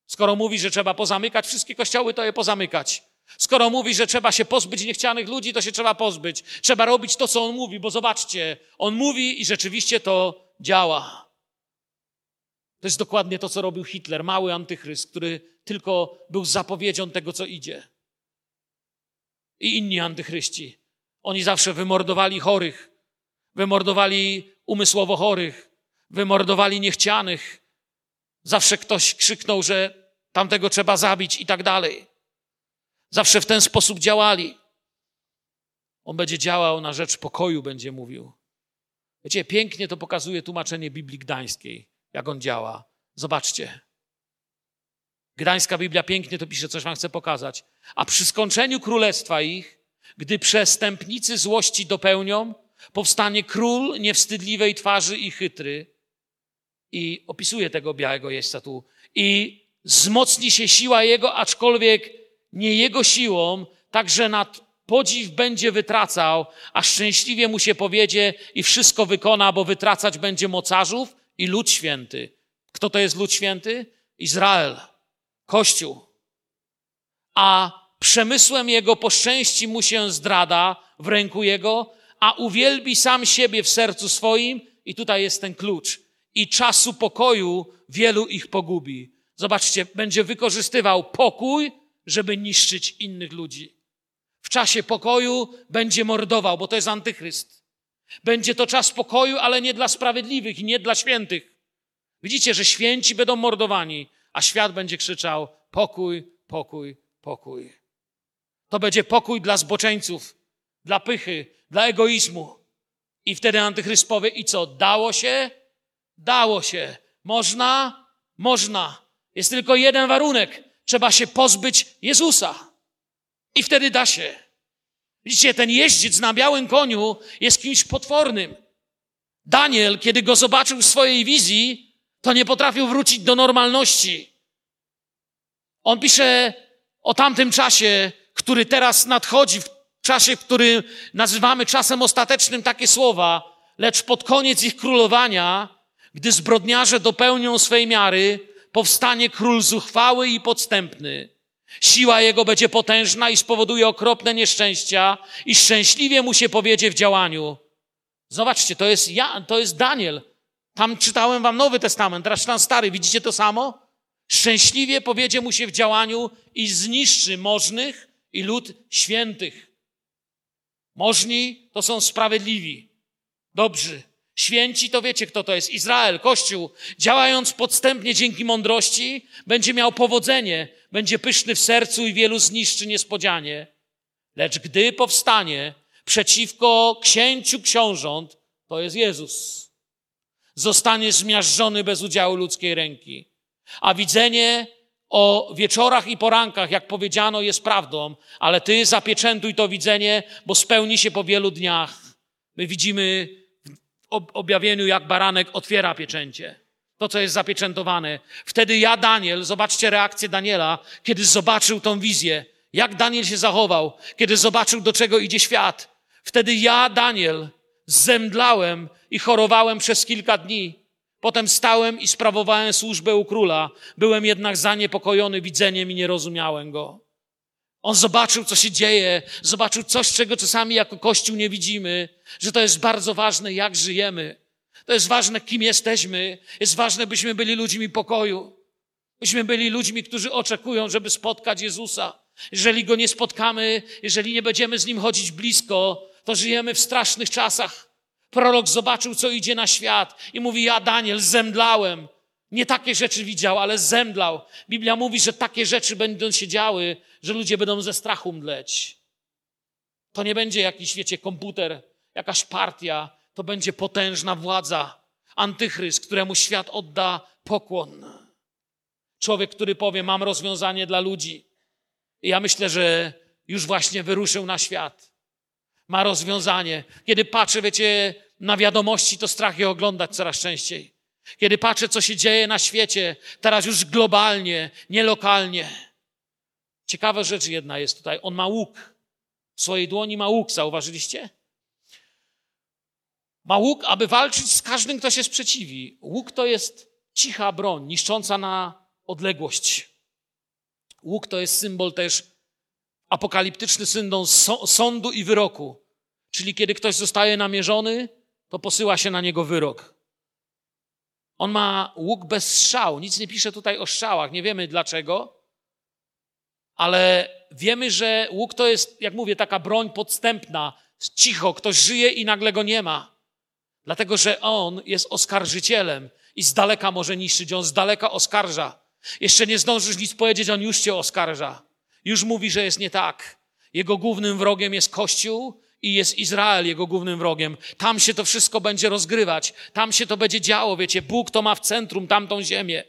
[SPEAKER 1] Skoro mówi, że trzeba pozamykać wszystkie kościoły, to je pozamykać. Skoro mówi, że trzeba się pozbyć niechcianych ludzi, to się trzeba pozbyć. Trzeba robić to, co on mówi, bo zobaczcie, on mówi i rzeczywiście to działa. To jest dokładnie to, co robił Hitler, mały antychryst, który tylko był zapowiedzią tego, co idzie. I inni antychryści. Oni zawsze wymordowali chorych, wymordowali umysłowo chorych, wymordowali niechcianych. Zawsze ktoś krzyknął, że tamtego trzeba zabić i tak dalej. Zawsze w ten sposób działali. On będzie działał na rzecz pokoju, będzie mówił. Wiecie, pięknie to pokazuje tłumaczenie Biblii Gdańskiej, jak on działa. Zobaczcie. Gdańska Biblia pięknie to pisze, coś wam chcę pokazać. A przy skończeniu królestwa ich, gdy przestępnicy złości dopełnią, powstanie król niewstydliwej twarzy i chytry. I opisuje tego białego jeźdźca tu. I wzmocni się siła jego, aczkolwiek nie jego siłą, także nad podziw będzie wytracał, a szczęśliwie mu się powiedzie i wszystko wykona, bo wytracać będzie mocarzów i lud święty. Kto to jest lud święty? Izrael, Kościół. A przemysłem jego poszczęści mu się zdrada w ręku jego, a uwielbi sam siebie w sercu swoim, i tutaj jest ten klucz, i czasu pokoju wielu ich pogubi. Zobaczcie, będzie wykorzystywał pokój, żeby niszczyć innych ludzi. W czasie pokoju będzie mordował, bo to jest antychryst. Będzie to czas pokoju, ale nie dla sprawiedliwych i nie dla świętych. Widzicie, że święci będą mordowani, a świat będzie krzyczał: pokój, pokój, pokój. To będzie pokój dla zboczeńców, dla pychy, dla egoizmu. I wtedy antychryst powie: I co? Dało się? Dało się. Można? Można. Jest tylko jeden warunek trzeba się pozbyć Jezusa. I wtedy da się. Widzicie, ten jeździec na białym koniu jest kimś potwornym. Daniel, kiedy go zobaczył w swojej wizji, to nie potrafił wrócić do normalności. On pisze o tamtym czasie, który teraz nadchodzi, w czasie, który nazywamy czasem ostatecznym, takie słowa, lecz pod koniec ich królowania, gdy zbrodniarze dopełnią swej miary, powstanie król zuchwały i podstępny. Siła jego będzie potężna i spowoduje okropne nieszczęścia i szczęśliwie mu się powiedzie w działaniu. Zobaczcie, to jest ja, to jest Daniel. Tam czytałem wam Nowy Testament, teraz czytam Stary. Widzicie to samo? Szczęśliwie powiedzie mu się w działaniu i zniszczy możnych i lud świętych. Możni to są sprawiedliwi, dobrzy, Święci to wiecie, kto to jest. Izrael, Kościół, działając podstępnie dzięki mądrości, będzie miał powodzenie, będzie pyszny w sercu i wielu zniszczy niespodzianie. Lecz gdy powstanie przeciwko księciu książąt, to jest Jezus. Zostanie zmiażdżony bez udziału ludzkiej ręki. A widzenie o wieczorach i porankach, jak powiedziano, jest prawdą, ale ty zapieczętuj to widzenie, bo spełni się po wielu dniach. My widzimy objawieniu, jak baranek otwiera pieczęcie. To, co jest zapieczętowane. Wtedy ja, Daniel, zobaczcie reakcję Daniela, kiedy zobaczył tą wizję. Jak Daniel się zachował, kiedy zobaczył, do czego idzie świat. Wtedy ja, Daniel, zemdlałem i chorowałem przez kilka dni. Potem stałem i sprawowałem służbę u króla. Byłem jednak zaniepokojony widzeniem i nie rozumiałem go. On zobaczył, co się dzieje, zobaczył coś, czego czasami jako Kościół nie widzimy, że to jest bardzo ważne, jak żyjemy. To jest ważne, kim jesteśmy. Jest ważne, byśmy byli ludźmi pokoju. Byśmy byli ludźmi, którzy oczekują, żeby spotkać Jezusa. Jeżeli Go nie spotkamy, jeżeli nie będziemy z Nim chodzić blisko, to żyjemy w strasznych czasach. Prorok zobaczył, co idzie na świat i mówi, ja Daniel zemdlałem. Nie takie rzeczy widział, ale zemdlał. Biblia mówi, że takie rzeczy będą się działy, że ludzie będą ze strachu mdleć. To nie będzie jakiś, wiecie, komputer, jakaś partia, to będzie potężna władza, antychryst, któremu świat odda pokłon. Człowiek, który powie: Mam rozwiązanie dla ludzi. I ja myślę, że już właśnie wyruszył na świat. Ma rozwiązanie. Kiedy patrzę, wiecie, na wiadomości, to strach je oglądać coraz częściej. Kiedy patrzę, co się dzieje na świecie, teraz już globalnie, nie lokalnie. Ciekawa rzecz jedna jest tutaj. On ma łuk. W swojej dłoni ma łuk, zauważyliście? Ma łuk, aby walczyć z każdym, kto się sprzeciwi. Łuk to jest cicha broń, niszcząca na odległość. Łuk to jest symbol też apokaliptyczny symbol sądu i wyroku. Czyli kiedy ktoś zostaje namierzony, to posyła się na niego wyrok. On ma łuk bez strzał. Nic nie pisze tutaj o strzałach. Nie wiemy dlaczego, ale wiemy, że łuk to jest, jak mówię, taka broń podstępna. Cicho, ktoś żyje i nagle go nie ma. Dlatego, że on jest oskarżycielem i z daleka może niszczyć. On z daleka oskarża. Jeszcze nie zdążysz nic powiedzieć, on już cię oskarża. Już mówi, że jest nie tak. Jego głównym wrogiem jest Kościół i jest Izrael jego głównym wrogiem. Tam się to wszystko będzie rozgrywać. Tam się to będzie działo, wiecie. Bóg to ma w centrum tamtą ziemię.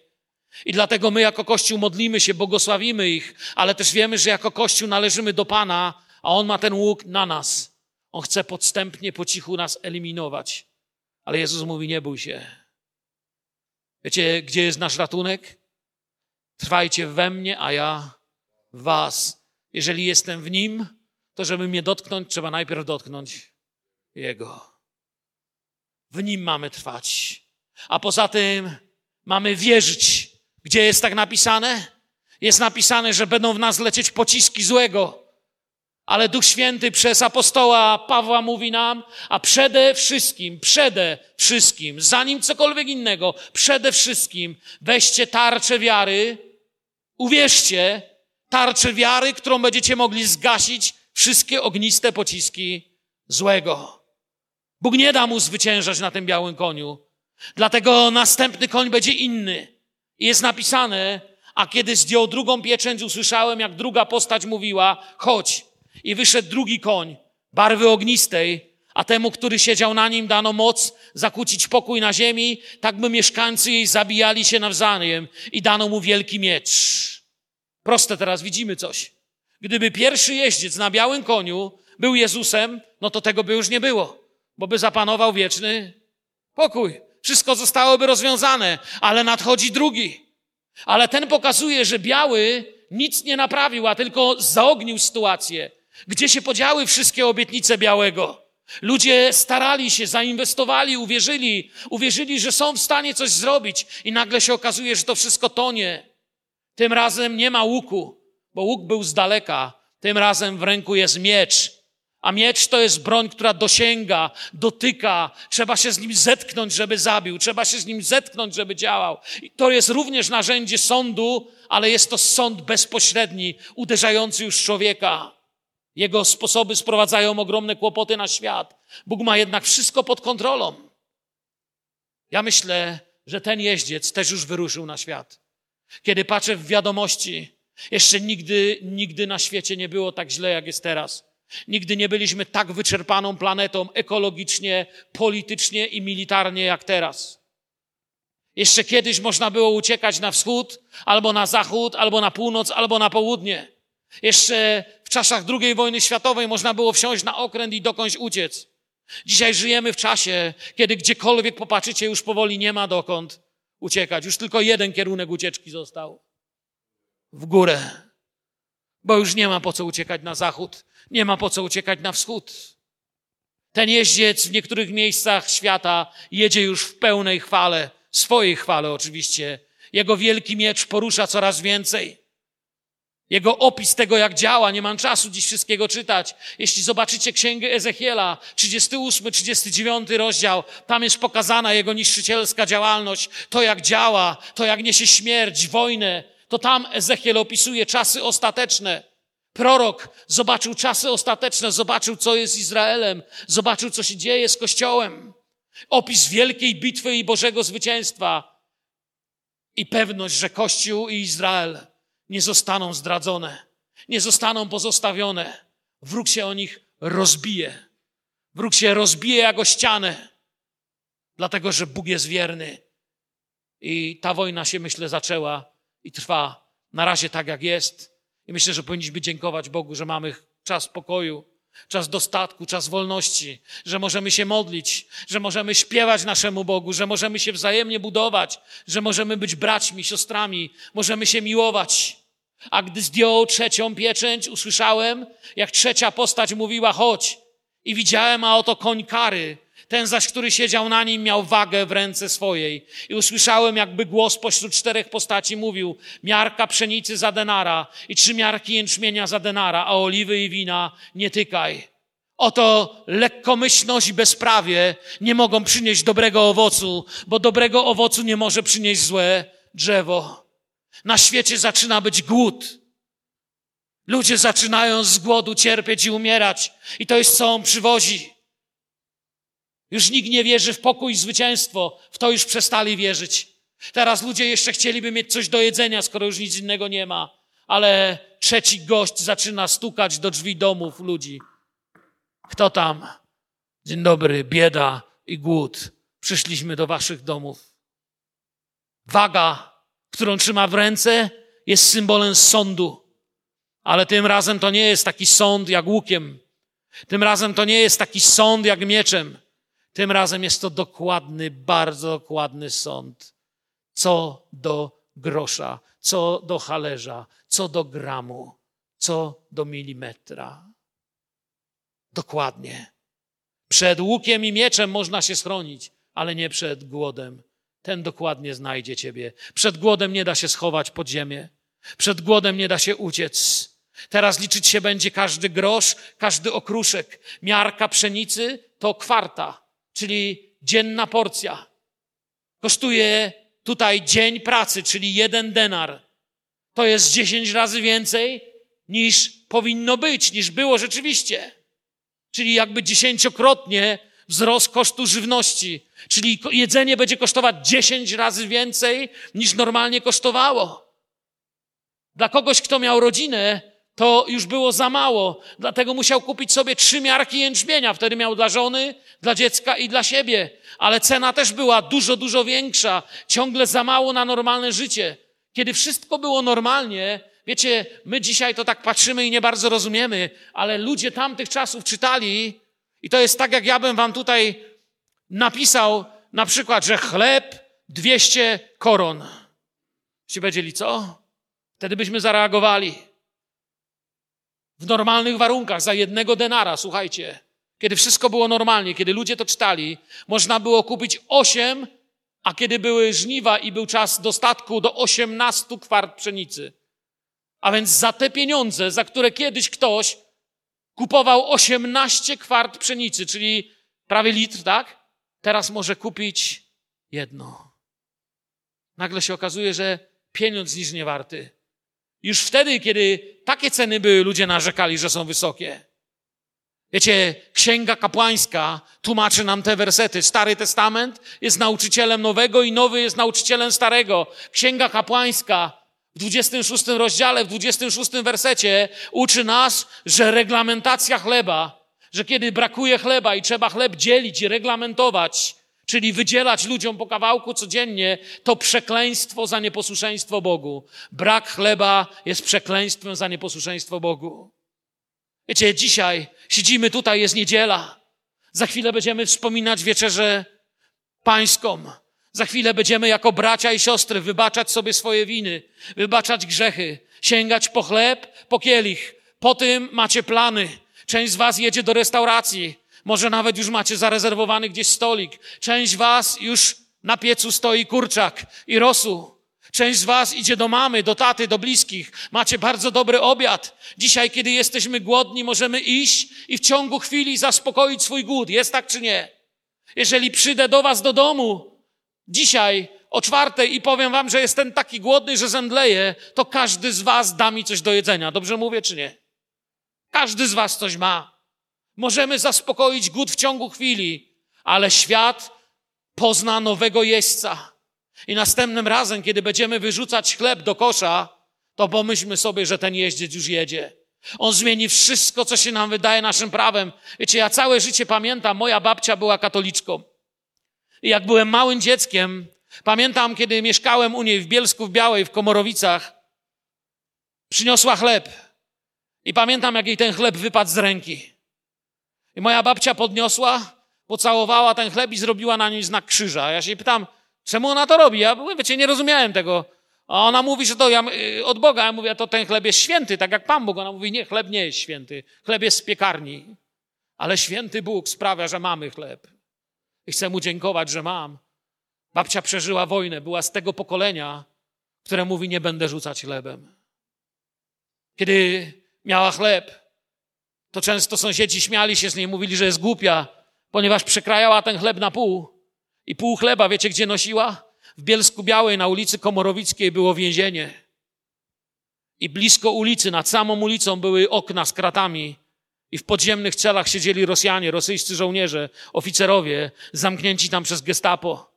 [SPEAKER 1] I dlatego my jako Kościół modlimy się, błogosławimy ich, ale też wiemy, że jako Kościół należymy do Pana, a On ma ten łuk na nas. On chce podstępnie, po cichu nas eliminować. Ale Jezus mówi, nie bój się. Wiecie, gdzie jest nasz ratunek? Trwajcie we mnie, a ja was. Jeżeli jestem w Nim, to żeby mnie dotknąć, trzeba najpierw dotknąć Jego. W Nim mamy trwać. A poza tym mamy wierzyć. Gdzie jest tak napisane? Jest napisane, że będą w nas lecieć pociski złego. Ale Duch Święty przez apostoła Pawła mówi nam, a przede wszystkim, przede wszystkim, zanim cokolwiek innego, przede wszystkim weźcie tarczę wiary, uwierzcie, tarczę wiary, którą będziecie mogli zgasić wszystkie ogniste pociski złego. Bóg nie da mu zwyciężać na tym białym koniu. Dlatego następny koń będzie inny. I jest napisane, a kiedy zdjął drugą pieczęć, usłyszałem, jak druga postać mówiła, chodź. I wyszedł drugi koń, barwy ognistej, a temu, który siedział na nim, dano moc zakłócić pokój na ziemi, tak by mieszkańcy jej zabijali się nawzajem i dano mu wielki miecz. Proste teraz widzimy coś. Gdyby pierwszy jeździec na białym koniu był Jezusem, no to tego by już nie było, bo by zapanował wieczny pokój. Wszystko zostałoby rozwiązane, ale nadchodzi drugi. Ale ten pokazuje, że biały nic nie naprawił, a tylko zaognił sytuację. Gdzie się podziały wszystkie obietnice białego? Ludzie starali się, zainwestowali, uwierzyli, uwierzyli, że są w stanie coś zrobić, i nagle się okazuje, że to wszystko tonie. Tym razem nie ma łuku, bo łuk był z daleka. Tym razem w ręku jest miecz. A miecz to jest broń, która dosięga, dotyka. Trzeba się z nim zetknąć, żeby zabił. Trzeba się z nim zetknąć, żeby działał. I to jest również narzędzie sądu, ale jest to sąd bezpośredni, uderzający już człowieka. Jego sposoby sprowadzają ogromne kłopoty na świat. Bóg ma jednak wszystko pod kontrolą. Ja myślę, że ten jeździec też już wyruszył na świat. Kiedy patrzę w wiadomości, jeszcze nigdy, nigdy na świecie nie było tak źle, jak jest teraz. Nigdy nie byliśmy tak wyczerpaną planetą ekologicznie, politycznie i militarnie jak teraz. Jeszcze kiedyś można było uciekać na wschód, albo na zachód, albo na północ, albo na południe. Jeszcze w czasach II wojny światowej można było wsiąść na okręt i dokądś uciec. Dzisiaj żyjemy w czasie, kiedy gdziekolwiek popatrzycie, już powoli nie ma dokąd uciekać. Już tylko jeden kierunek ucieczki został. W górę. Bo już nie ma po co uciekać na zachód, nie ma po co uciekać na wschód. Ten jeździec w niektórych miejscach świata jedzie już w pełnej chwale, swojej chwale oczywiście. Jego wielki miecz porusza coraz więcej. Jego opis tego, jak działa, nie mam czasu dziś wszystkiego czytać. Jeśli zobaczycie księgę Ezechiela, 38, 39 rozdział, tam jest pokazana jego niszczycielska działalność, to jak działa, to jak niesie śmierć, wojnę, to tam Ezechiel opisuje czasy ostateczne. Prorok zobaczył czasy ostateczne, zobaczył, co jest Izraelem, zobaczył, co się dzieje z Kościołem. Opis wielkiej bitwy i Bożego zwycięstwa. i pewność, że Kościół i Izrael nie zostaną zdradzone, nie zostaną pozostawione. Wróg się o nich rozbije. Wróg się rozbije jak o ścianę, dlatego że Bóg jest wierny. I ta wojna się, myślę, zaczęła i trwa na razie tak, jak jest. I myślę, że powinniśmy dziękować Bogu, że mamy czas pokoju, czas dostatku, czas wolności, że możemy się modlić, że możemy śpiewać naszemu Bogu, że możemy się wzajemnie budować, że możemy być braćmi, siostrami, możemy się miłować. A gdy zdjął trzecią pieczęć, usłyszałem, jak trzecia postać mówiła: chodź. I widziałem, a oto koń kary, ten zaś, który siedział na nim, miał wagę w ręce swojej. I usłyszałem, jakby głos pośród czterech postaci mówił: Miarka pszenicy za denara i trzy miarki jęczmienia za denara, a oliwy i wina nie tykaj. Oto lekkomyślność i bezprawie nie mogą przynieść dobrego owocu, bo dobrego owocu nie może przynieść złe drzewo. Na świecie zaczyna być głód. Ludzie zaczynają z głodu cierpieć i umierać. I to jest, co on przywozi. Już nikt nie wierzy w pokój i zwycięstwo. W to już przestali wierzyć. Teraz ludzie jeszcze chcieliby mieć coś do jedzenia, skoro już nic innego nie ma. Ale trzeci gość zaczyna stukać do drzwi domów ludzi. Kto tam? Dzień dobry, bieda i głód. Przyszliśmy do waszych domów. Waga, którą trzyma w ręce, jest symbolem sądu. Ale tym razem to nie jest taki sąd jak łukiem. Tym razem to nie jest taki sąd jak mieczem. Tym razem jest to dokładny, bardzo dokładny sąd. Co do grosza, co do halerza, co do gramu, co do milimetra. Dokładnie. Przed łukiem i mieczem można się schronić, ale nie przed głodem. Ten dokładnie znajdzie ciebie. Przed głodem nie da się schować pod ziemię. Przed głodem nie da się uciec. Teraz liczyć się będzie każdy grosz, każdy okruszek. Miarka pszenicy to kwarta czyli dzienna porcja. Kosztuje tutaj dzień pracy, czyli jeden denar. To jest dziesięć razy więcej niż powinno być, niż było rzeczywiście. Czyli jakby dziesięciokrotnie wzrost kosztu żywności. Czyli jedzenie będzie kosztować dziesięć razy więcej niż normalnie kosztowało. Dla kogoś, kto miał rodzinę, to już było za mało. Dlatego musiał kupić sobie trzy miarki jęczmienia. Wtedy miał dla żony, dla dziecka i dla siebie. Ale cena też była dużo, dużo większa. Ciągle za mało na normalne życie. Kiedy wszystko było normalnie, wiecie, my dzisiaj to tak patrzymy i nie bardzo rozumiemy, ale ludzie tamtych czasów czytali i to jest tak, jak ja bym wam tutaj napisał na przykład, że chleb 200 koron. Ci powiedzieli, co? Wtedy byśmy zareagowali w normalnych warunkach, za jednego denara, słuchajcie, kiedy wszystko było normalnie, kiedy ludzie to czytali, można było kupić osiem, a kiedy były żniwa i był czas dostatku, do osiemnastu kwart pszenicy. A więc za te pieniądze, za które kiedyś ktoś kupował osiemnaście kwart pszenicy, czyli prawie litr, tak? Teraz może kupić jedno. Nagle się okazuje, że pieniądz niż nie warty. Już wtedy, kiedy takie ceny były, ludzie narzekali, że są wysokie. Wiecie, Księga Kapłańska tłumaczy nam te wersety. Stary Testament jest nauczycielem nowego i nowy jest nauczycielem starego. Księga Kapłańska w 26 rozdziale, w 26 wersecie uczy nas, że reglamentacja chleba, że kiedy brakuje chleba i trzeba chleb dzielić i reglamentować, czyli wydzielać ludziom po kawałku codziennie, to przekleństwo za nieposłuszeństwo Bogu. Brak chleba jest przekleństwem za nieposłuszeństwo Bogu. Wiecie, dzisiaj siedzimy tutaj, jest niedziela. Za chwilę będziemy wspominać wieczerzę pańską. Za chwilę będziemy jako bracia i siostry wybaczać sobie swoje winy, wybaczać grzechy, sięgać po chleb, po kielich. Po tym macie plany. Część z was jedzie do restauracji, może nawet już macie zarezerwowany gdzieś stolik. Część was już na piecu stoi kurczak i rosół. Część z was idzie do mamy, do taty, do bliskich. Macie bardzo dobry obiad. Dzisiaj, kiedy jesteśmy głodni, możemy iść i w ciągu chwili zaspokoić swój głód. Jest tak czy nie? Jeżeli przyjdę do was do domu dzisiaj o czwartej i powiem wam, że jestem taki głodny, że zemdleję, to każdy z was da mi coś do jedzenia. Dobrze mówię czy nie? Każdy z was coś ma. Możemy zaspokoić głód w ciągu chwili, ale świat pozna nowego jeźdźca. I następnym razem, kiedy będziemy wyrzucać chleb do kosza, to pomyślmy sobie, że ten jeździec już jedzie. On zmieni wszystko, co się nam wydaje naszym prawem. Wiecie, ja całe życie pamiętam, moja babcia była katoliczką. I jak byłem małym dzieckiem, pamiętam, kiedy mieszkałem u niej w Bielsku w Białej, w Komorowicach, przyniosła chleb. I pamiętam, jak jej ten chleb wypadł z ręki. I moja babcia podniosła, pocałowała ten chleb i zrobiła na nim znak krzyża. Ja się pytam, czemu ona to robi? Ja, wiecie, nie rozumiałem tego. A ona mówi, że to ja, y, od Boga. Ja mówię, to ten chleb jest święty, tak jak Pan Bóg. Ona mówi, nie, chleb nie jest święty. Chleb jest z piekarni. Ale święty Bóg sprawia, że mamy chleb. I chcę mu dziękować, że mam. Babcia przeżyła wojnę, była z tego pokolenia, które mówi, nie będę rzucać chlebem. Kiedy miała chleb, to często sąsiedzi śmiali się z niej, mówili, że jest głupia, ponieważ przekrajała ten chleb na pół. I pół chleba, wiecie gdzie nosiła? W Bielsku Białej na ulicy Komorowickiej było więzienie. I blisko ulicy, nad samą ulicą były okna z kratami. I w podziemnych celach siedzieli Rosjanie, rosyjscy żołnierze, oficerowie, zamknięci tam przez gestapo.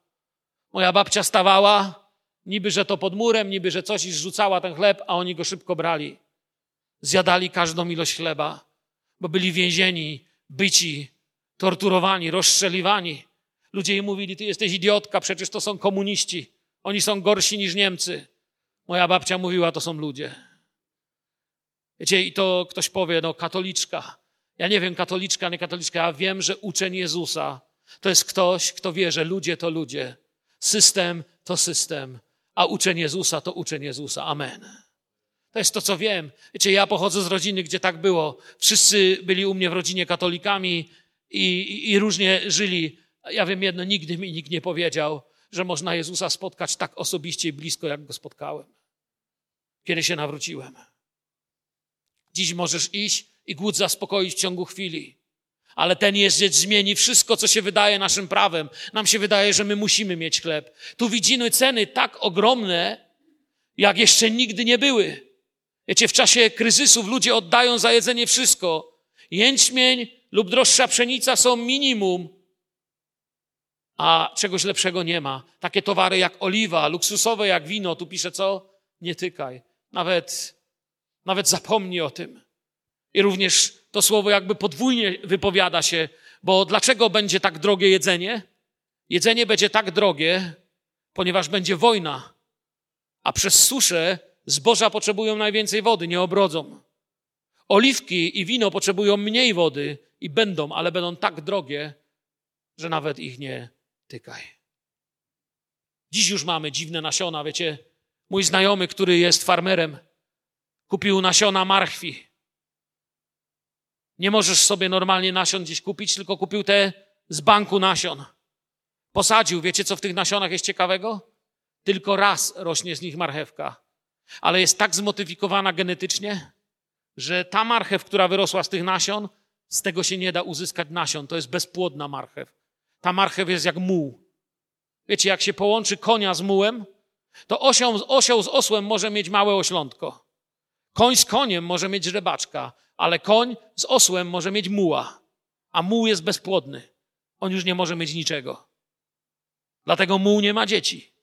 [SPEAKER 1] Moja babcia stawała, niby że to pod murem, niby że coś i zrzucała ten chleb, a oni go szybko brali. Zjadali każdą ilość chleba, bo byli więzieni, byci, torturowani, rozstrzeliwani. Ludzie jej mówili, ty jesteś idiotka, przecież to są komuniści. Oni są gorsi niż Niemcy. Moja babcia mówiła, to są ludzie. Wiecie, i to ktoś powie, no katoliczka. Ja nie wiem, katoliczka, nie katoliczka, ja wiem, że uczeń Jezusa to jest ktoś, kto wie, że ludzie to ludzie. System to system, a uczeń Jezusa to uczeń Jezusa. Amen. To jest to, co wiem. Wiecie, ja pochodzę z rodziny, gdzie tak było. Wszyscy byli u mnie w rodzinie katolikami i, i, i różnie żyli. Ja wiem jedno, nigdy mi nikt nie powiedział, że można Jezusa spotkać tak osobiście i blisko, jak go spotkałem. Kiedy się nawróciłem. Dziś możesz iść i głód zaspokoić w ciągu chwili. Ale ten jeździec zmieni wszystko, co się wydaje naszym prawem. Nam się wydaje, że my musimy mieć chleb. Tu widzimy ceny tak ogromne, jak jeszcze nigdy nie były. Wiecie, w czasie kryzysów ludzie oddają za jedzenie wszystko. Jęczmień lub droższa pszenica są minimum, a czegoś lepszego nie ma. Takie towary jak oliwa, luksusowe jak wino, tu pisze co? Nie tykaj. Nawet, nawet zapomnij o tym. I również to słowo jakby podwójnie wypowiada się, bo dlaczego będzie tak drogie jedzenie? Jedzenie będzie tak drogie, ponieważ będzie wojna, a przez suszę zboża potrzebują najwięcej wody, nie obrodzą. Oliwki i wino potrzebują mniej wody i będą, ale będą tak drogie, że nawet ich nie tykaj. Dziś już mamy dziwne nasiona, wiecie. Mój znajomy, który jest farmerem, kupił nasiona marchwi. Nie możesz sobie normalnie nasion gdzieś kupić, tylko kupił te z banku nasion. Posadził. Wiecie, co w tych nasionach jest ciekawego? Tylko raz rośnie z nich marchewka. Ale jest tak zmodyfikowana genetycznie, że ta marchew, która wyrosła z tych nasion, z tego się nie da uzyskać nasion. To jest bezpłodna marchew. Ta marchew jest jak muł. Wiecie, jak się połączy konia z mułem, to osioł, osioł z osłem może mieć małe oślątko. Koń z koniem może mieć żrebaczka, ale koń z osłem może mieć muła, a muł jest bezpłodny. On już nie może mieć niczego. Dlatego muł nie ma dzieci.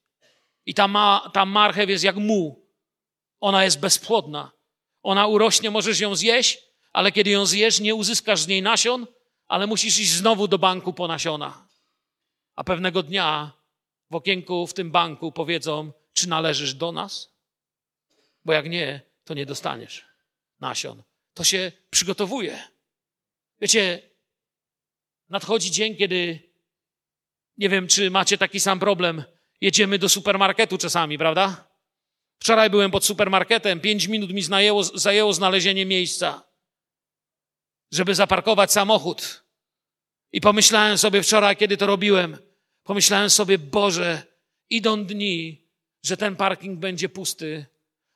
[SPEAKER 1] I ta, ma, ta marchew jest jak muł. Ona jest bezpłodna. Ona urośnie, możesz ją zjeść, ale kiedy ją zjesz, nie uzyskasz z niej nasion, ale musisz iść znowu do banku po nasiona. A pewnego dnia w okienku w tym banku powiedzą, czy należysz do nas? Bo jak nie, to nie dostaniesz nasion. To się przygotowuje. Wiecie, nadchodzi dzień, kiedy nie wiem, czy macie taki sam problem. Jedziemy do supermarketu czasami, prawda? Wczoraj byłem pod supermarketem, pięć minut mi zajęło, zajęło znalezienie miejsca, żeby zaparkować samochód. I pomyślałem sobie wczoraj, kiedy to robiłem, pomyślałem sobie, Boże, idą dni, że ten parking będzie pusty,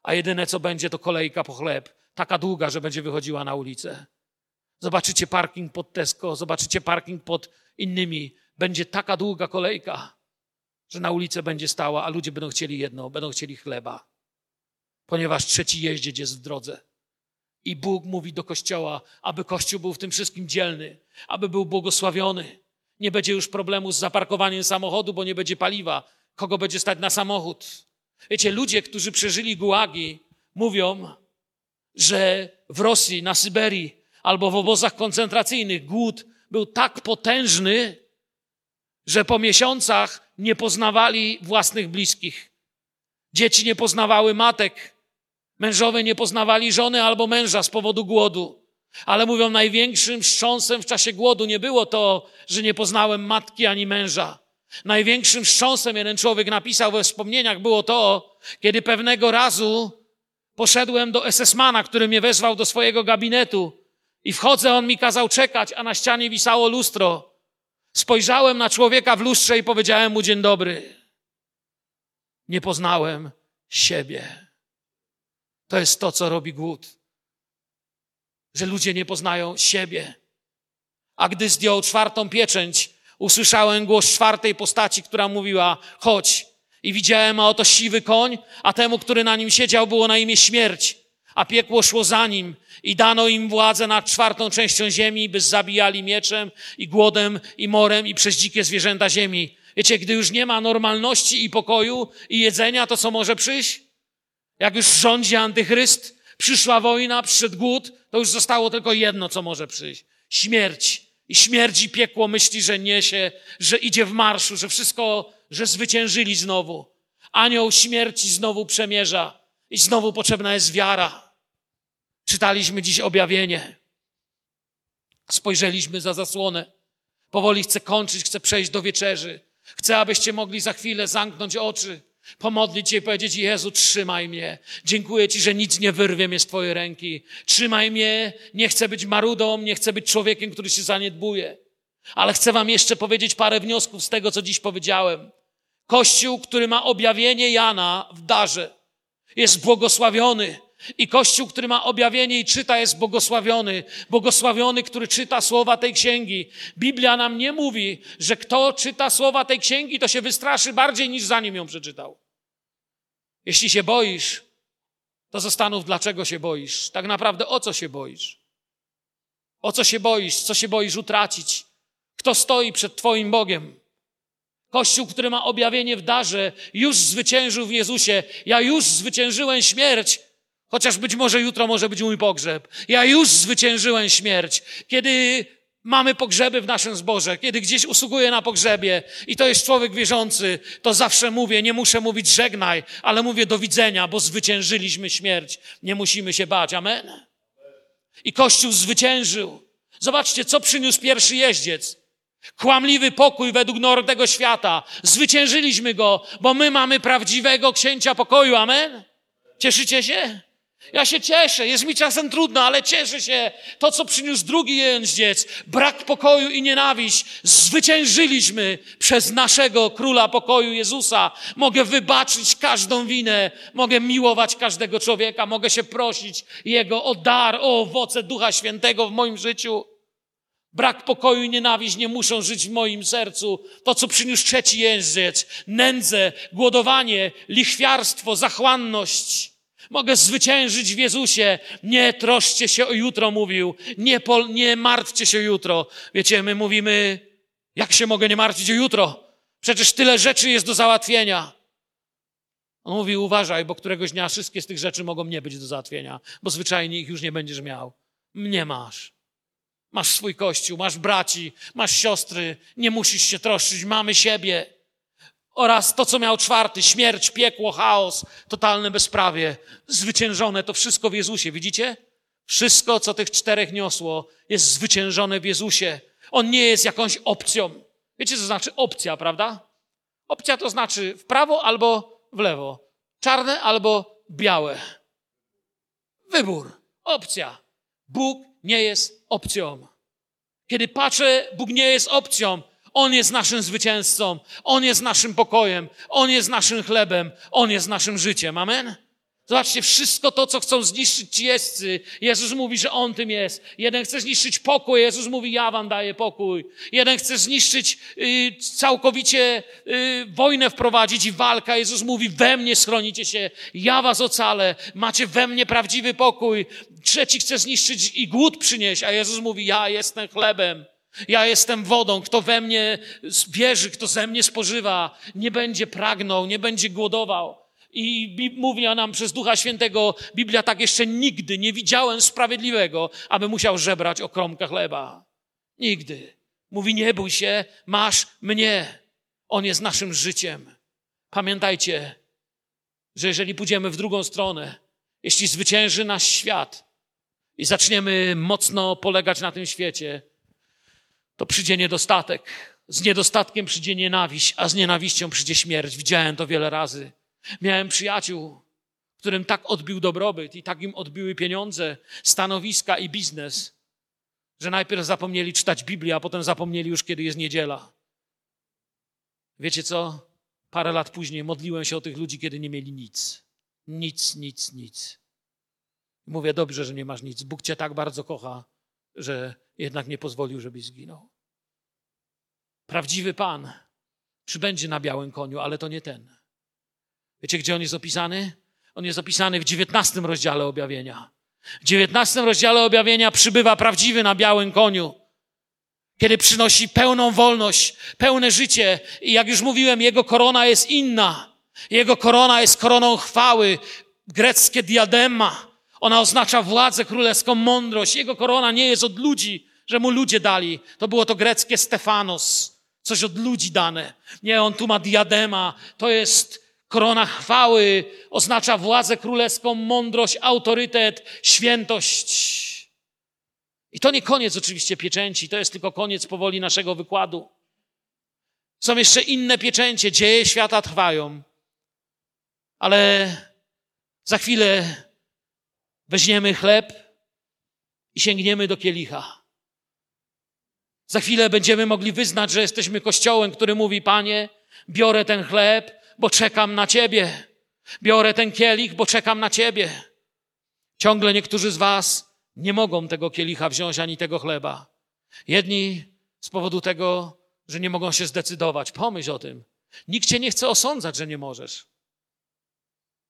[SPEAKER 1] a jedyne co będzie to kolejka po chleb, taka długa, że będzie wychodziła na ulicę. Zobaczycie parking pod Tesco, zobaczycie parking pod innymi. Będzie taka długa kolejka, że na ulicę będzie stała, a ludzie będą chcieli jedno, będą chcieli chleba. Ponieważ trzeci jeździec jest w drodze. I Bóg mówi do Kościoła, aby Kościół był w tym wszystkim dzielny, aby był błogosławiony. Nie będzie już problemu z zaparkowaniem samochodu, bo nie będzie paliwa. kogo będzie stać na samochód. Wiecie, ludzie, którzy przeżyli gułagi, mówią, że w Rosji, na Syberii albo w obozach koncentracyjnych głód był tak potężny, że po miesiącach nie poznawali własnych bliskich. Dzieci nie poznawały matek, mężowie nie poznawali żony albo męża z powodu głodu. Ale mówią, największym wstrząsem w czasie głodu nie było to, że nie poznałem matki ani męża. Największym wstrząsem, jeden człowiek napisał we wspomnieniach, było to, kiedy pewnego razu poszedłem do SS-mana, który mnie wezwał do swojego gabinetu i wchodzę, on mi kazał czekać, a na ścianie wisało lustro. Spojrzałem na człowieka w lustrze i powiedziałem mu dzień dobry. Nie poznałem siebie. To jest to, co robi głód. Że ludzie nie poznają siebie. A gdy zdjął czwartą pieczęć, usłyszałem głos czwartej postaci, która mówiła: chodź. I widziałem, a oto siwy koń, a temu, który na nim siedział, było na imię śmierć, a piekło szło za nim. I dano im władzę nad czwartą częścią ziemi, by zabijali mieczem i głodem i morem i przez dzikie zwierzęta ziemi. Wiecie, gdy już nie ma normalności i pokoju i jedzenia, to co może przyjść? Jak już rządzi antychryst, przyszła wojna, przyszedł głód, to już zostało tylko jedno, co może przyjść. Śmierć. I śmierć i piekło myśli, że niesie, że idzie w marszu, że wszystko, że zwyciężyli znowu. Anioł śmierci znowu przemierza i znowu potrzebna jest wiara. Czytaliśmy dziś objawienie. Spojrzeliśmy za zasłonę. Powoli chcę kończyć, chcę przejść do wieczerzy. Chcę, abyście mogli za chwilę zamknąć oczy, pomodlić się i powiedzieć: Jezu, trzymaj mnie. Dziękuję Ci, że nic nie wyrwie mnie z Twojej ręki. Trzymaj mnie. Nie chcę być marudą, nie chcę być człowiekiem, który się zaniedbuje. Ale chcę Wam jeszcze powiedzieć parę wniosków z tego, co dziś powiedziałem. Kościół, który ma objawienie Jana w darze, jest błogosławiony. I Kościół, który ma objawienie i czyta, jest błogosławiony. Błogosławiony, który czyta słowa tej księgi. Biblia nam nie mówi, że kto czyta słowa tej księgi, to się wystraszy bardziej niż zanim ją przeczytał. Jeśli się boisz, to zastanów, dlaczego się boisz. Tak naprawdę o co się boisz? O co się boisz? Co się boisz utracić? Kto stoi przed Twoim Bogiem? Kościół, który ma objawienie w darze, już zwyciężył w Jezusie. Ja już zwyciężyłem śmierć, Chociaż być może jutro może być mój pogrzeb. Ja już zwyciężyłem śmierć. Kiedy mamy pogrzeby w naszym zborze, kiedy gdzieś usługuję na pogrzebie i to jest człowiek wierzący, to zawsze mówię, nie muszę mówić żegnaj, ale mówię do widzenia, bo zwyciężyliśmy śmierć. Nie musimy się bać. Amen. I Kościół zwyciężył. Zobaczcie, co przyniósł pierwszy jeździec. Kłamliwy pokój według norm tego świata. Zwyciężyliśmy go, bo my mamy prawdziwego księcia pokoju. Amen. Cieszycie się? Ja się cieszę, jest mi czasem trudno, ale cieszę się. To, co przyniósł drugi jeździec, brak pokoju i nienawiść, zwyciężyliśmy przez naszego króla pokoju Jezusa. Mogę wybaczyć każdą winę, mogę miłować każdego człowieka, mogę się prosić Jego o dar, o owoce Ducha Świętego w moim życiu. Brak pokoju i nienawiść nie muszą żyć w moim sercu. To, co przyniósł trzeci jeździec, nędzę, głodowanie, lichwiarstwo, zachłanność. Mogę zwyciężyć w Jezusie. Nie troszcie się o jutro, mówił. Nie, pol, nie martwcie się o jutro. Wiecie, my mówimy, jak się mogę nie martwić o jutro? Przecież tyle rzeczy jest do załatwienia. On mówi, uważaj, bo któregoś dnia wszystkie z tych rzeczy mogą nie być do załatwienia, bo zwyczajnie ich już nie będziesz miał. Mnie masz. Masz swój kościół, masz braci, masz siostry, nie musisz się troszczyć, mamy siebie. Oraz to, co miał czwarty, śmierć, piekło, chaos, totalne bezprawie, zwyciężone, to wszystko w Jezusie, widzicie? Wszystko, co tych czterech niosło, jest zwyciężone w Jezusie. On nie jest jakąś opcją. Wiecie, co znaczy opcja, prawda? Opcja to znaczy w prawo albo w lewo. Czarne albo białe. Wybór. Opcja. Bóg nie jest opcją. Kiedy patrzę, Bóg nie jest opcją. On jest naszym zwycięzcą, On jest naszym pokojem, On jest naszym chlebem, On jest naszym życiem. Amen? Zobaczcie, wszystko to, co chcą zniszczyć ci jeźdźcy, Jezus mówi, że On tym jest. Jeden chce zniszczyć pokój, Jezus mówi, ja wam daję pokój. Jeden chce zniszczyć y, całkowicie y, wojnę wprowadzić i walka. Jezus mówi, we mnie schronicie się, ja was ocalę, macie we mnie prawdziwy pokój. Trzeci chce zniszczyć i głód przynieść, a Jezus mówi, ja jestem chlebem. Ja jestem wodą, kto we mnie wierzy, kto ze mnie spożywa, nie będzie pragnął, nie będzie głodował. I mówi nam przez Ducha Świętego, Biblia tak jeszcze nigdy nie widziałem sprawiedliwego, aby musiał żebrać o kromkę chleba. Nigdy. Mówi, nie bój się, masz mnie. On jest naszym życiem. Pamiętajcie, że jeżeli pójdziemy w drugą stronę, jeśli zwycięży nasz świat i zaczniemy mocno polegać na tym świecie, to przyjdzie niedostatek. Z niedostatkiem przyjdzie nienawiść, a z nienawiścią przyjdzie śmierć. Widziałem to wiele razy. Miałem przyjaciół, którym tak odbił dobrobyt i tak im odbiły pieniądze, stanowiska i biznes, że najpierw zapomnieli czytać Biblię, a potem zapomnieli już, kiedy jest niedziela. Wiecie co? Parę lat później modliłem się o tych ludzi, kiedy nie mieli nic. Nic, nic, nic. Mówię, dobrze, że nie masz nic. Bóg cię tak bardzo kocha, że jednak nie pozwolił, żebyś zginął. Prawdziwy Pan przybędzie na białym koniu, ale to nie ten. Wiecie, gdzie on jest opisany? On jest opisany w dziewiętnastym rozdziale objawienia. W dziewiętnastym rozdziale objawienia przybywa prawdziwy na białym koniu, kiedy przynosi pełną wolność, pełne życie. I jak już mówiłem, jego korona jest inna. Jego korona jest koroną chwały, greckie diadema. Ona oznacza władzę królewską, mądrość. Jego korona nie jest od ludzi, że mu ludzie dali. To było to greckie Stefanos, coś od ludzi dane. Nie, on tu ma diadema. To jest Korona chwały oznacza władzę królewską, mądrość, autorytet, świętość. I to nie koniec oczywiście pieczęci, to jest tylko koniec powoli naszego wykładu. Są jeszcze inne pieczęcie, dzieje świata trwają, ale za chwilę weźmiemy chleb i sięgniemy do kielicha. Za chwilę będziemy mogli wyznać, że jesteśmy kościołem, który mówi: Panie, biorę ten chleb, bo czekam na Ciebie. Biorę ten kielich, bo czekam na Ciebie. Ciągle niektórzy z Was nie mogą tego kielicha wziąć ani tego chleba. Jedni z powodu tego, że nie mogą się zdecydować. Pomyśl o tym. Nikt Cię nie chce osądzać, że nie możesz.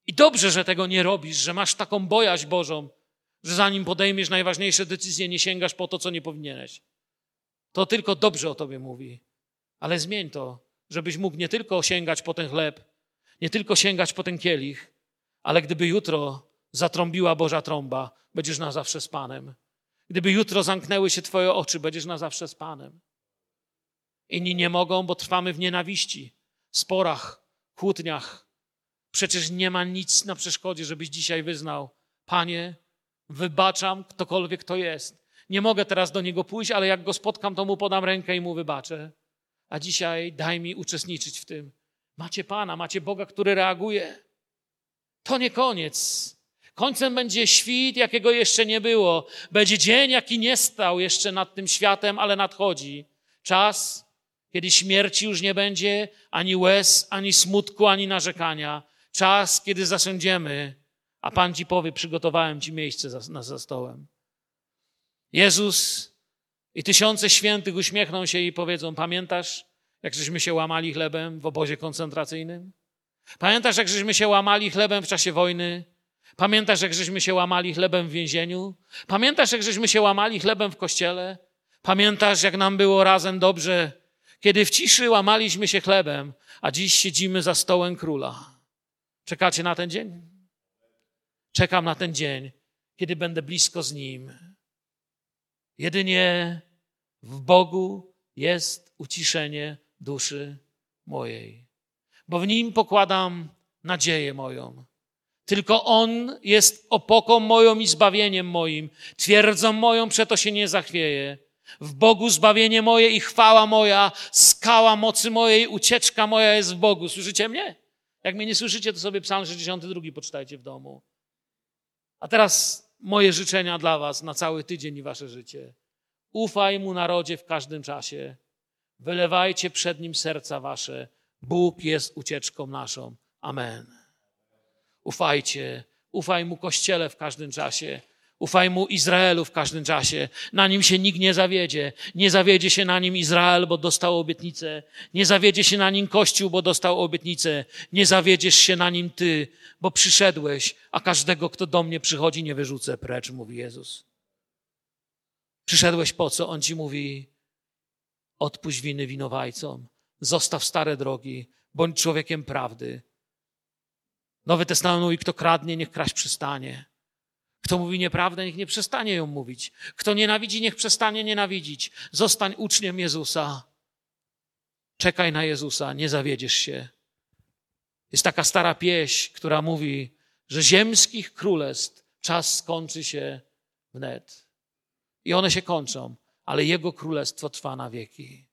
[SPEAKER 1] I dobrze, że tego nie robisz, że masz taką bojaźń Bożą, że zanim podejmiesz najważniejsze decyzje, nie sięgasz po to, co nie powinieneś. To tylko dobrze o Tobie mówi. Ale zmień to żebyś mógł nie tylko sięgać po ten chleb, nie tylko sięgać po ten kielich, ale gdyby jutro zatrąbiła Boża trąba, będziesz na zawsze z Panem. Gdyby jutro zamknęły się Twoje oczy, będziesz na zawsze z Panem. Inni nie mogą, bo trwamy w nienawiści, sporach, kłótniach. Przecież nie ma nic na przeszkodzie, żebyś dzisiaj wyznał: Panie, wybaczam ktokolwiek to jest. Nie mogę teraz do niego pójść, ale jak go spotkam, to mu podam rękę i mu wybaczę a dzisiaj daj mi uczestniczyć w tym. Macie Pana, macie Boga, który reaguje. To nie koniec. Końcem będzie świt, jakiego jeszcze nie było. Będzie dzień, jaki nie stał jeszcze nad tym światem, ale nadchodzi. Czas, kiedy śmierci już nie będzie ani łez, ani smutku, ani narzekania. Czas, kiedy zasiądziemy, a Pan ci powie, przygotowałem ci miejsce za, za, za stołem. Jezus i tysiące świętych uśmiechną się i powiedzą: Pamiętasz, jak żeśmy się łamali chlebem w obozie koncentracyjnym? Pamiętasz, jak żeśmy się łamali chlebem w czasie wojny? Pamiętasz, jak żeśmy się łamali chlebem w więzieniu? Pamiętasz, jak żeśmy się łamali chlebem w kościele? Pamiętasz, jak nam było razem dobrze, kiedy w ciszy łamaliśmy się chlebem, a dziś siedzimy za stołem króla? Czekacie na ten dzień? Czekam na ten dzień, kiedy będę blisko z nim. Jedynie w Bogu jest uciszenie duszy mojej, bo w Nim pokładam nadzieję moją. Tylko On jest opoką moją i zbawieniem moim, twierdzą moją, przeto się nie zachwieje. W Bogu zbawienie moje i chwała moja, skała mocy mojej, ucieczka moja jest w Bogu. Słyszycie mnie? Jak mnie nie słyszycie, to sobie Psalm 62 poczytajcie w domu. A teraz moje życzenia dla Was na cały tydzień i Wasze życie. Ufaj mu narodzie w każdym czasie. Wylewajcie przed nim serca wasze. Bóg jest ucieczką naszą. Amen. Ufajcie, ufaj mu Kościele w każdym czasie. Ufaj mu Izraelu w każdym czasie. Na nim się nikt nie zawiedzie. Nie zawiedzie się na nim Izrael, bo dostał obietnicę. Nie zawiedzie się na nim Kościół, bo dostał obietnicę. Nie zawiedziesz się na nim ty, bo przyszedłeś, a każdego, kto do mnie przychodzi, nie wyrzucę precz, mówi Jezus. Przyszedłeś po co? On ci mówi: Odpuść winy winowajcom, zostaw stare drogi, bądź człowiekiem prawdy. Nowy Testament mówi, kto kradnie, niech kraść przestanie. Kto mówi nieprawdę, niech nie przestanie ją mówić. Kto nienawidzi, niech przestanie nienawidzić. Zostań uczniem Jezusa. Czekaj na Jezusa, nie zawiedziesz się. Jest taka stara pieśń, która mówi, że ziemskich królestw czas skończy się wnet. I one się kończą, ale Jego królestwo trwa na wieki.